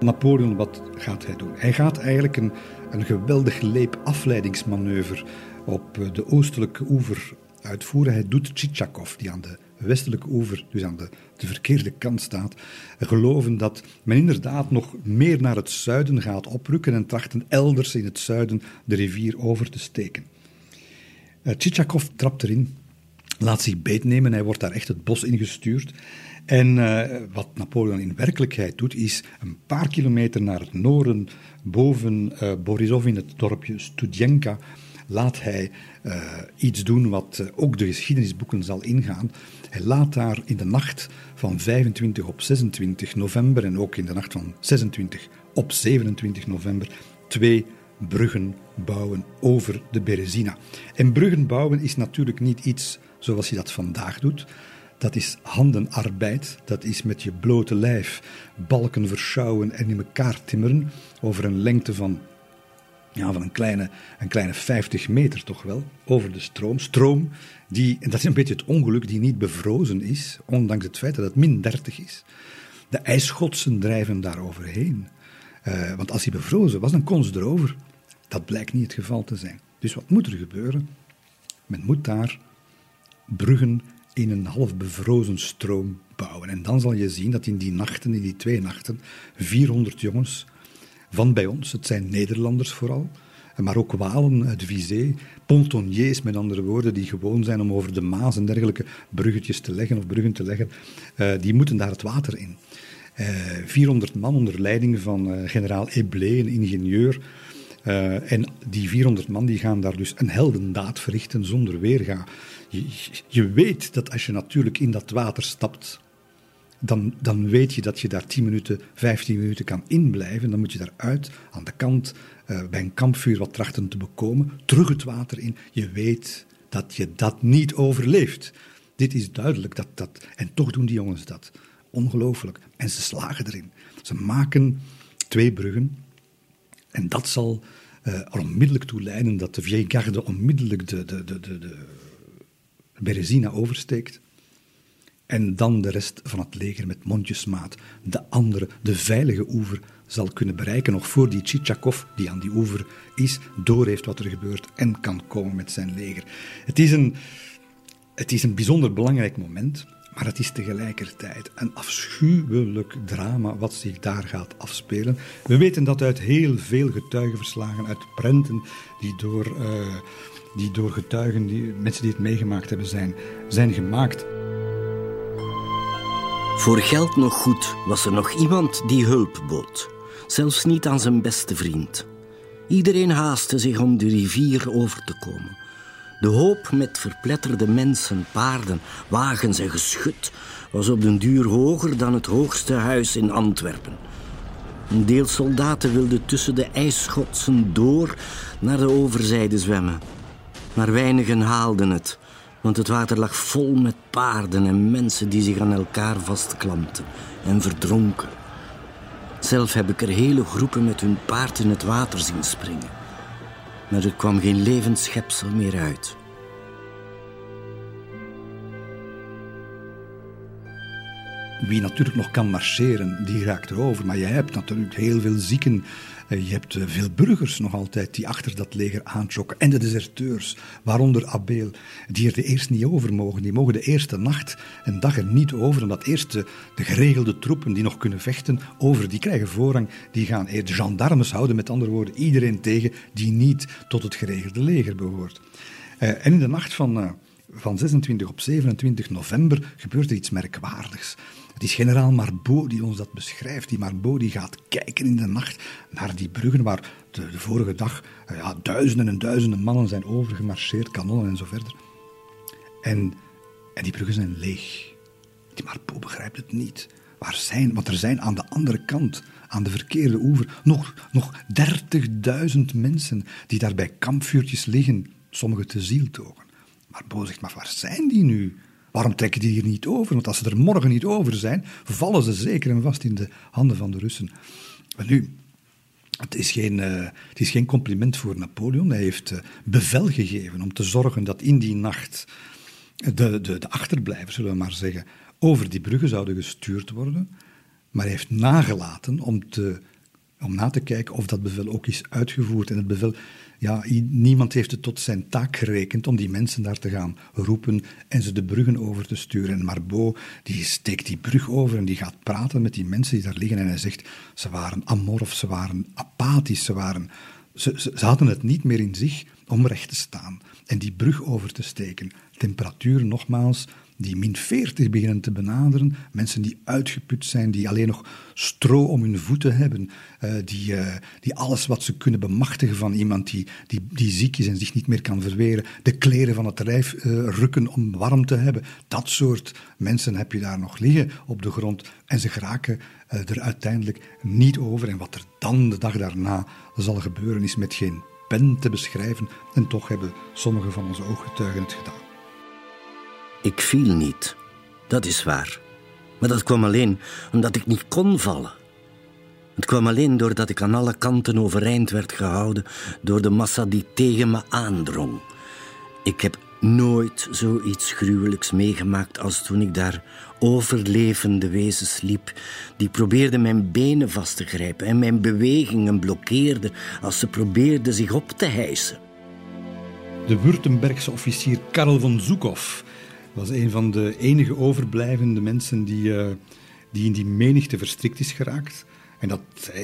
B: Napoleon, wat gaat hij doen? Hij gaat eigenlijk een, een geweldig leep afleidingsmanoeuvre op de oostelijke oever uitvoeren. Hij doet Tchitschakov, die aan de westelijke oever, dus aan de, de verkeerde kant staat, geloven dat men inderdaad nog meer naar het zuiden gaat oprukken en trachten elders in het zuiden de rivier over te steken. Uh, Tchitschakov trapt erin, laat zich beetnemen, hij wordt daar echt het bos ingestuurd. En uh, wat Napoleon in werkelijkheid doet, is een paar kilometer naar het noorden, boven uh, Borisov in het dorpje Studienka, laat hij uh, iets doen wat uh, ook de geschiedenisboeken zal ingaan. Hij laat daar in de nacht van 25 op 26 november en ook in de nacht van 26 op 27 november twee bruggen bouwen over de Berezina. En bruggen bouwen is natuurlijk niet iets zoals je dat vandaag doet. Dat is handenarbeid, dat is met je blote lijf balken verschouwen en in elkaar timmeren over een lengte van ja, van een kleine, een kleine 50 meter toch wel, over de stroom. Stroom, die, en dat is een beetje het ongeluk, die niet bevrozen is, ondanks het feit dat het min 30 is. De ijsschotsen drijven daar overheen. Uh, want als hij bevrozen was, dan kon ze erover. Dat blijkt niet het geval te zijn. Dus wat moet er gebeuren? Men moet daar bruggen in een half bevrozen stroom bouwen. En dan zal je zien dat in die nachten, in die twee nachten, 400 jongens van bij ons. Het zijn Nederlanders vooral, maar ook Walen uit Vizé, pontoniers met andere woorden, die gewoon zijn om over de Maas en dergelijke bruggetjes te leggen of bruggen te leggen, uh, die moeten daar het water in. Uh, eh, 400 man onder leiding van uh, generaal Eblé, een ingenieur. en die 400 man die gaan daar dus een heldendaad verrichten zonder weerga. Je weet dat als je natuurlijk in dat water stapt, dan, dan weet je dat je daar 10 minuten, 15 minuten kan inblijven. Dan moet je daaruit, aan de kant, uh, bij een kampvuur wat trachten te bekomen, terug het water in. Je weet dat je dat niet overleeft. Dit is duidelijk. Dat, dat, en toch doen die jongens dat. Ongelooflijk. En ze slagen erin. Ze maken twee bruggen. En dat zal uh, er onmiddellijk toe leiden dat de Vieille Garde onmiddellijk de, de, de, de, de Berezina oversteekt. En dan de rest van het leger met mondjesmaat de andere, de veilige oever zal kunnen bereiken. Nog voor die Tchitschakov, die aan die oever is, doorheeft wat er gebeurt en kan komen met zijn leger. Het is een, het is een bijzonder belangrijk moment, maar het is tegelijkertijd een afschuwelijk drama wat zich daar gaat afspelen. We weten dat uit heel veel getuigenverslagen, uit prenten die door, uh, die door getuigen, die, mensen die het meegemaakt hebben, zijn, zijn gemaakt.
D: Voor geld nog goed was er nog iemand die hulp bood. zelfs niet aan zijn beste vriend. Iedereen haastte zich om de rivier over te komen. De hoop met verpletterde mensen, paarden, wagens en geschut was op den duur hoger dan het hoogste huis in Antwerpen. Een deel soldaten wilde tussen de ijsschotsen door naar de overzijde zwemmen. Maar weinigen haalden het, want het water lag vol met paarden en mensen die zich aan elkaar vastklampten en verdronken. Zelf heb ik er hele groepen met hun paard in het water zien springen. Maar er kwam geen levend schepsel meer uit.
B: Wie natuurlijk nog kan marcheren, die raakt erover. Maar je hebt natuurlijk heel veel zieken. Eh, je hebt eh, veel burgers nog altijd die achter dat leger aantrokken. En de deserteurs, waaronder Abel, die er eerst niet over mogen. Die mogen de eerste nacht en dag er niet over. Omdat eerst de, de geregelde troepen die nog kunnen vechten over, die krijgen voorrang. Die gaan eerst gendarmes houden, met andere woorden, iedereen tegen die niet tot het geregelde leger behoort. Uh, en in de nacht van van 26 op 27 november gebeurt er iets merkwaardigs. Het is generaal Marbeau die ons dat beschrijft. Die Marbeau die gaat kijken in de nacht naar die bruggen waar de, de vorige dag eh, ja, duizenden en duizenden mannen zijn overgemarcheerd, kanonnen en zo verder. En, en die bruggen zijn leeg. Die Marbeau begrijpt het niet. Waar zijn, want er zijn aan de andere kant, aan de verkeerde oever, nog, nog 30.000 mensen die daar bij kampvuurtjes liggen, sommigen te zieltogen. Maar zegt, maar waar zijn die nu? Waarom trekken die hier niet over? Want als ze er morgen niet over zijn, vallen ze zeker en vast in de handen van de Russen. Nu, het is, geen, uh, het is geen compliment voor Napoleon. Hij heeft uh, bevel gegeven om te zorgen dat in die nacht de, de, de achterblijvers, zullen we maar zeggen, over die bruggen zouden gestuurd worden. Maar hij heeft nagelaten om, te, om na te kijken of dat bevel ook is uitgevoerd. En het bevel ja, niemand heeft het tot zijn taak gerekend om die mensen daar te gaan roepen en ze de bruggen over te sturen. En Marbeau die steekt die brug over en die gaat praten met die mensen die daar liggen en hij zegt, ze waren amorf, ze waren apathisch, ze, waren, ze, ze, ze hadden het niet meer in zich om recht te staan en die brug over te steken. Temperatuur nogmaals die min 40 beginnen te benaderen. Mensen die uitgeput zijn, die alleen nog stro om hun voeten hebben. Uh, die, uh, die alles wat ze kunnen bemachtigen van iemand die, die, die ziek is en zich niet meer kan verweren. De kleren van het lijf uh, rukken om warm te hebben. Dat soort mensen heb je daar nog liggen op de grond. En ze geraken er uiteindelijk niet over. En wat er dan de dag daarna zal gebeuren, is met geen pen te beschrijven. En toch hebben sommige van onze ooggetuigen het gedaan.
D: Ik viel niet, dat is waar. Maar dat kwam alleen omdat ik niet kon vallen. Het kwam alleen doordat ik aan alle kanten overeind werd gehouden door de massa die tegen me aandrong. Ik heb nooit zoiets gruwelijks meegemaakt als toen ik daar overlevende wezens liep, die probeerden mijn benen vast te grijpen en mijn bewegingen blokkeerden als ze probeerden zich op te hijsen.
B: De Württembergse officier Karel von Zukov was een van de enige overblijvende mensen die, uh, die in die menigte verstrikt is geraakt. En dat,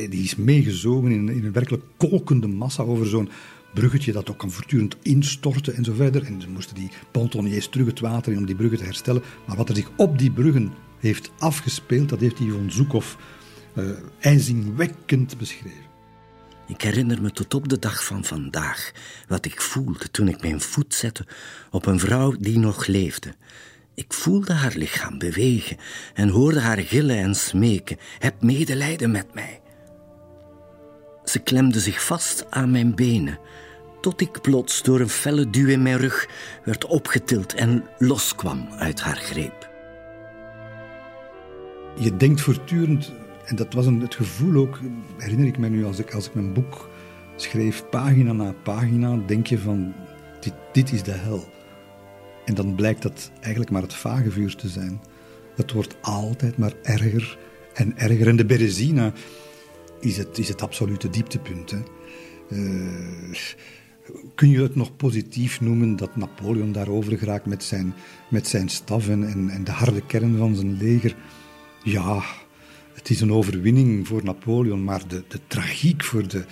B: die is meegezogen in, in een werkelijk kolkende massa over zo'n bruggetje dat ook kan voortdurend instorten en zo verder. En ze moesten die pontoniers terug het water in om die bruggen te herstellen. Maar wat er zich op die bruggen heeft afgespeeld, dat heeft von Zoekhoff uh, ijzingwekkend beschreven.
D: Ik herinner me tot op de dag van vandaag wat ik voelde toen ik mijn voet zette op een vrouw die nog leefde. Ik voelde haar lichaam bewegen en hoorde haar gillen en smeken: Heb medelijden met mij. Ze klemde zich vast aan mijn benen, tot ik plots door een felle duw in mijn rug werd opgetild en loskwam uit haar greep.
B: Je denkt voortdurend en dat was een, het gevoel ook, herinner ik me nu, als ik, als ik mijn boek schreef, pagina na pagina, denk je van, dit, dit is de hel. En dan blijkt dat eigenlijk maar het vage vuur te zijn. Het wordt altijd maar erger en erger. En de Berezina is het, is het absolute dieptepunt. Hè. Uh, kun je het nog positief noemen dat Napoleon daarover geraakt met zijn, met zijn staf en, en de harde kern van zijn leger? Ja, het is een overwinning voor Napoleon, maar de, de tragiek voor de,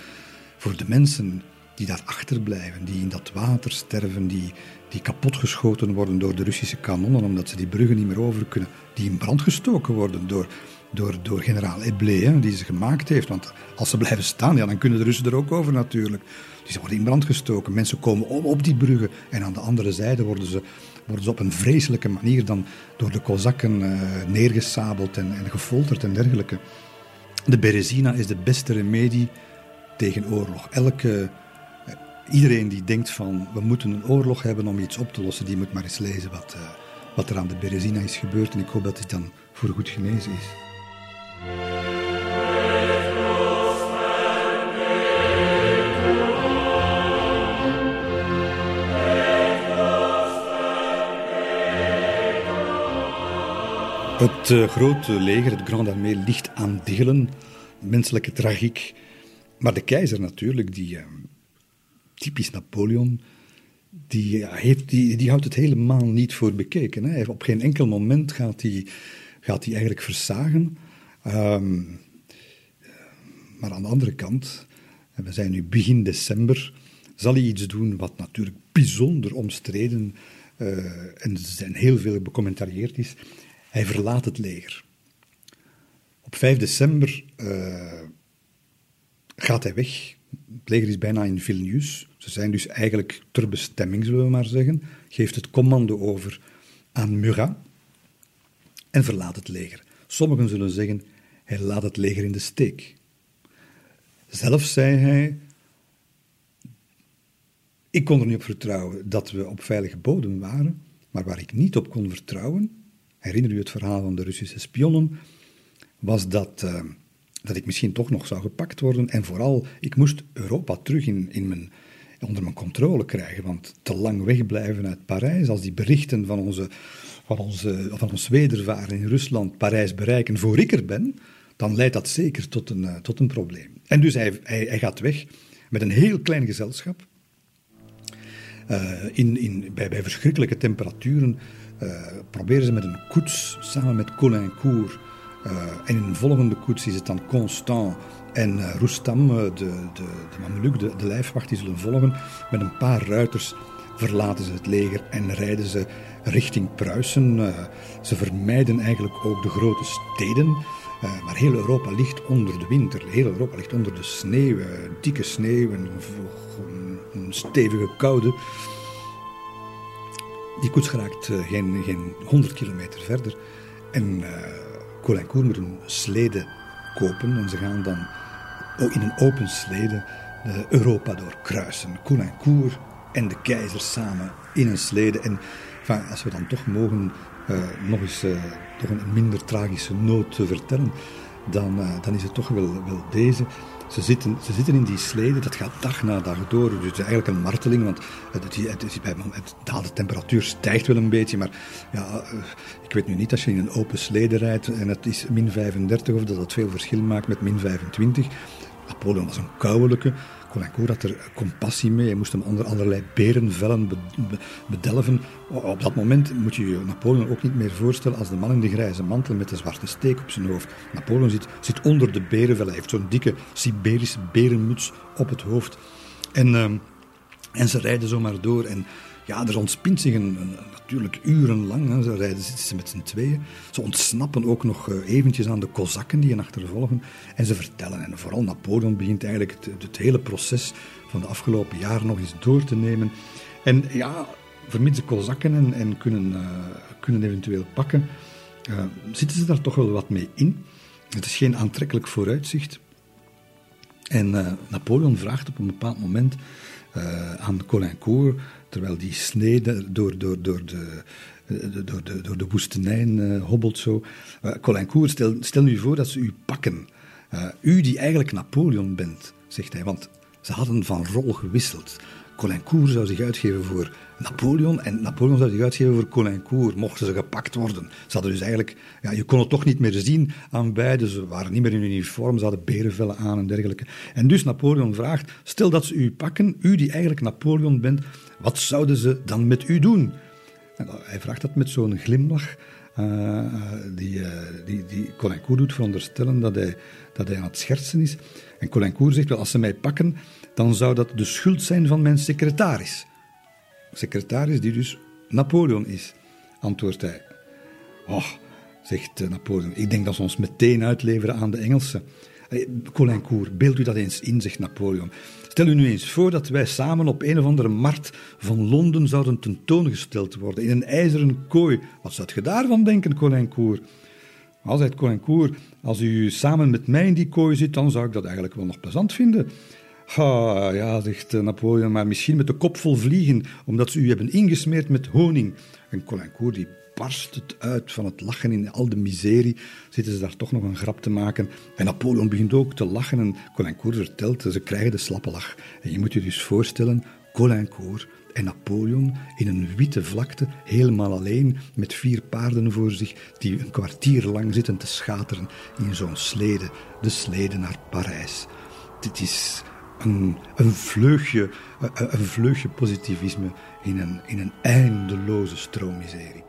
B: voor de mensen die daar achterblijven, die in dat water sterven, die, die kapotgeschoten worden door de Russische kanonnen omdat ze die bruggen niet meer over kunnen, die in brand gestoken worden door, door, door generaal Eblé, die ze gemaakt heeft. Want als ze blijven staan, ja, dan kunnen de Russen er ook over natuurlijk. Die worden in brand gestoken. Mensen komen om op die bruggen. En aan de andere zijde worden ze, worden ze op een vreselijke manier dan door de Kozakken uh, neergesabeld en, en gefolterd en dergelijke. De Berezina is de beste remedie tegen oorlog. Elke, eh, iedereen die denkt van we moeten een oorlog hebben om iets op te lossen, die moet maar eens lezen wat, uh, wat er aan de Berezina is gebeurd. En ik hoop dat hij dan voor goed genezen is. Het uh, grote leger, het Grand Armée, ligt aan delen. Menselijke tragiek. Maar de keizer natuurlijk, die uh, typisch Napoleon, die, heeft, die, die houdt het helemaal niet voor bekeken. Hè. Op geen enkel moment gaat hij, gaat eigenlijk versagen. Um, maar aan de andere kant, we zijn nu begin december, zal hij iets doen wat natuurlijk bijzonder omstreden en zijn heel veel becommentarieerd is. Hij verlaat het leger. Op 5 december uh, gaat hij weg. Het leger is bijna in Vilnius. Ze zijn dus eigenlijk ter bestemming, zullen we maar zeggen. Geeft het commando over aan Murat en verlaat het leger. Sommigen zullen zeggen, hij laat het leger in de steek. Zelf zei hij, ik kon er niet op vertrouwen dat we op veilige bodem waren, maar waar ik niet op kon vertrouwen, herinner u het verhaal van de Russische spionnen, was dat, uh, dat ik misschien toch nog zou gepakt worden. En vooral, ik moest Europa terug in, in mijn, onder mijn controle krijgen. Want te lang wegblijven uit Parijs, als die berichten van, onze, van, onze, van ons wedervaren in Rusland Parijs bereiken voor ik er ben, dan leidt dat zeker tot een, uh, tot een probleem. En dus hij, hij, gaat weg met een heel klein gezelschap. Uh, in, in, bij, bij verschrikkelijke temperaturen proberen ze met een koets samen met Colincourt. Uh, en in een volgende koets is het dan Constant en uh, Roestam, de, de, de Mameluc, de, de lijfwacht, die zullen volgen. Met een paar ruiters verlaten ze het leger en rijden ze richting Pruisen. ze vermijden eigenlijk ook de grote steden. Maar heel Europa ligt onder de winter. Heel Europa ligt onder de sneeuw, dikke sneeuw en een stevige koude. Die koets geraakt uh, geen, geen 100 kilometer verder. En uh, Colincourt moet een slede kopen. En ze gaan dan in een open slede de Europa doorkruisen. Colincourt en de keizer samen in een slede. En als we dan toch mogen uh, nog eens toch een minder tragische noot te vertellen, dan, dan is het toch wel, wel deze. Ze zitten, ze zitten in die slede, dat gaat dag na dag door. Dus het is eigenlijk een marteling, want het, het, is, het, de temperatuur stijgt wel een beetje. Maar ja, ik weet nu niet als je in een open slede rijdt en het is min 35 of dat dat veel verschil maakt met min 25. Napoleon was een kouwelijke. Colincourt had er compassie mee. Hij moest hem onder allerlei berenvellen bedelven. Op dat moment moet je je Napoleon ook niet meer voorstellen als de man in de grijze mantel met de zwarte steek op zijn hoofd. Napoleon zit, zit onder de berenvellen. Hij heeft zo'n dikke Siberische berenmuts op het hoofd. En, uh, en ze rijden zomaar door. En ja, er ontspint zich een, natuurlijk urenlang. Hè. Ze rijden zitten ze met z'n tweeën. Ze ontsnappen ook nog uh, eventjes aan de kozakken die hen achtervolgen. En ze vertellen. En vooral Napoleon begint eigenlijk het, het, hele proces van de afgelopen jaren nog eens door te nemen. En ja, vermits de kozakken en, en kunnen, uh, kunnen eventueel pakken, uh, zitten ze daar toch wel wat mee in. Het is geen aantrekkelijk vooruitzicht. En Napoleon vraagt op een bepaald moment aan Colincourt terwijl die snede door, door, door, de, door, de, door de woestenijn uh, hobbelt zo. Uh, Colincourt, stel, stel nu voor dat ze u pakken. U die eigenlijk Napoleon bent, zegt hij, want ze hadden van rol gewisseld. Colincourt zou zich uitgeven voor Napoleon en Napoleon zou zich uitgeven voor Colincourt, mochten ze gepakt worden. Ze hadden dus eigenlijk, ja, je kon het toch niet meer zien aan beide, ze waren niet meer in uniform, ze hadden berenvellen aan en dergelijke. En dus Napoleon vraagt, stel dat ze u pakken, u die eigenlijk Napoleon bent, wat zouden ze dan met u doen? En hij vraagt dat met zo'n glimlach. Uh, die, uh, die, die Colincourt doet veronderstellen dat hij, dat hij aan het schertsen is. En Colincourt zegt wel, als ze mij pakken, dan zou dat de schuld zijn van mijn secretaris. Secretaris die dus Napoleon is, antwoordt hij. Oh, zegt Napoleon. Ik denk dat ze ons meteen uitleveren aan de Engelsen. Colincourt, beeld u dat eens in, zegt Napoleon. Stel u nu eens voor dat wij samen op een of andere markt van Londen zouden tentoongesteld worden, in een ijzeren kooi. Wat zou je daarvan denken, Colincourt? Al zegt Colincourt, als u samen met mij in die kooi zit, dan zou ik dat eigenlijk wel nog plezant vinden. Ha, ja, zegt Napoleon, maar misschien met de kop vol vliegen, omdat ze u hebben ingesmeerd met honing. En Colincourt die barst het uit van het lachen in al de miserie. Zitten ze daar toch nog een grap te maken. En Napoleon begint ook te lachen en Colincourt vertelt, ze krijgen de slappe lach. En je moet je dus voorstellen, Colincourt en Napoleon in een witte vlakte, helemaal alleen, met vier paarden voor zich, die een kwartier lang zitten te schateren in zo'n slede, de slede naar Parijs. Dit is een, een, vleugje, een, positivisme in een, in een eindeloze stroommiserie.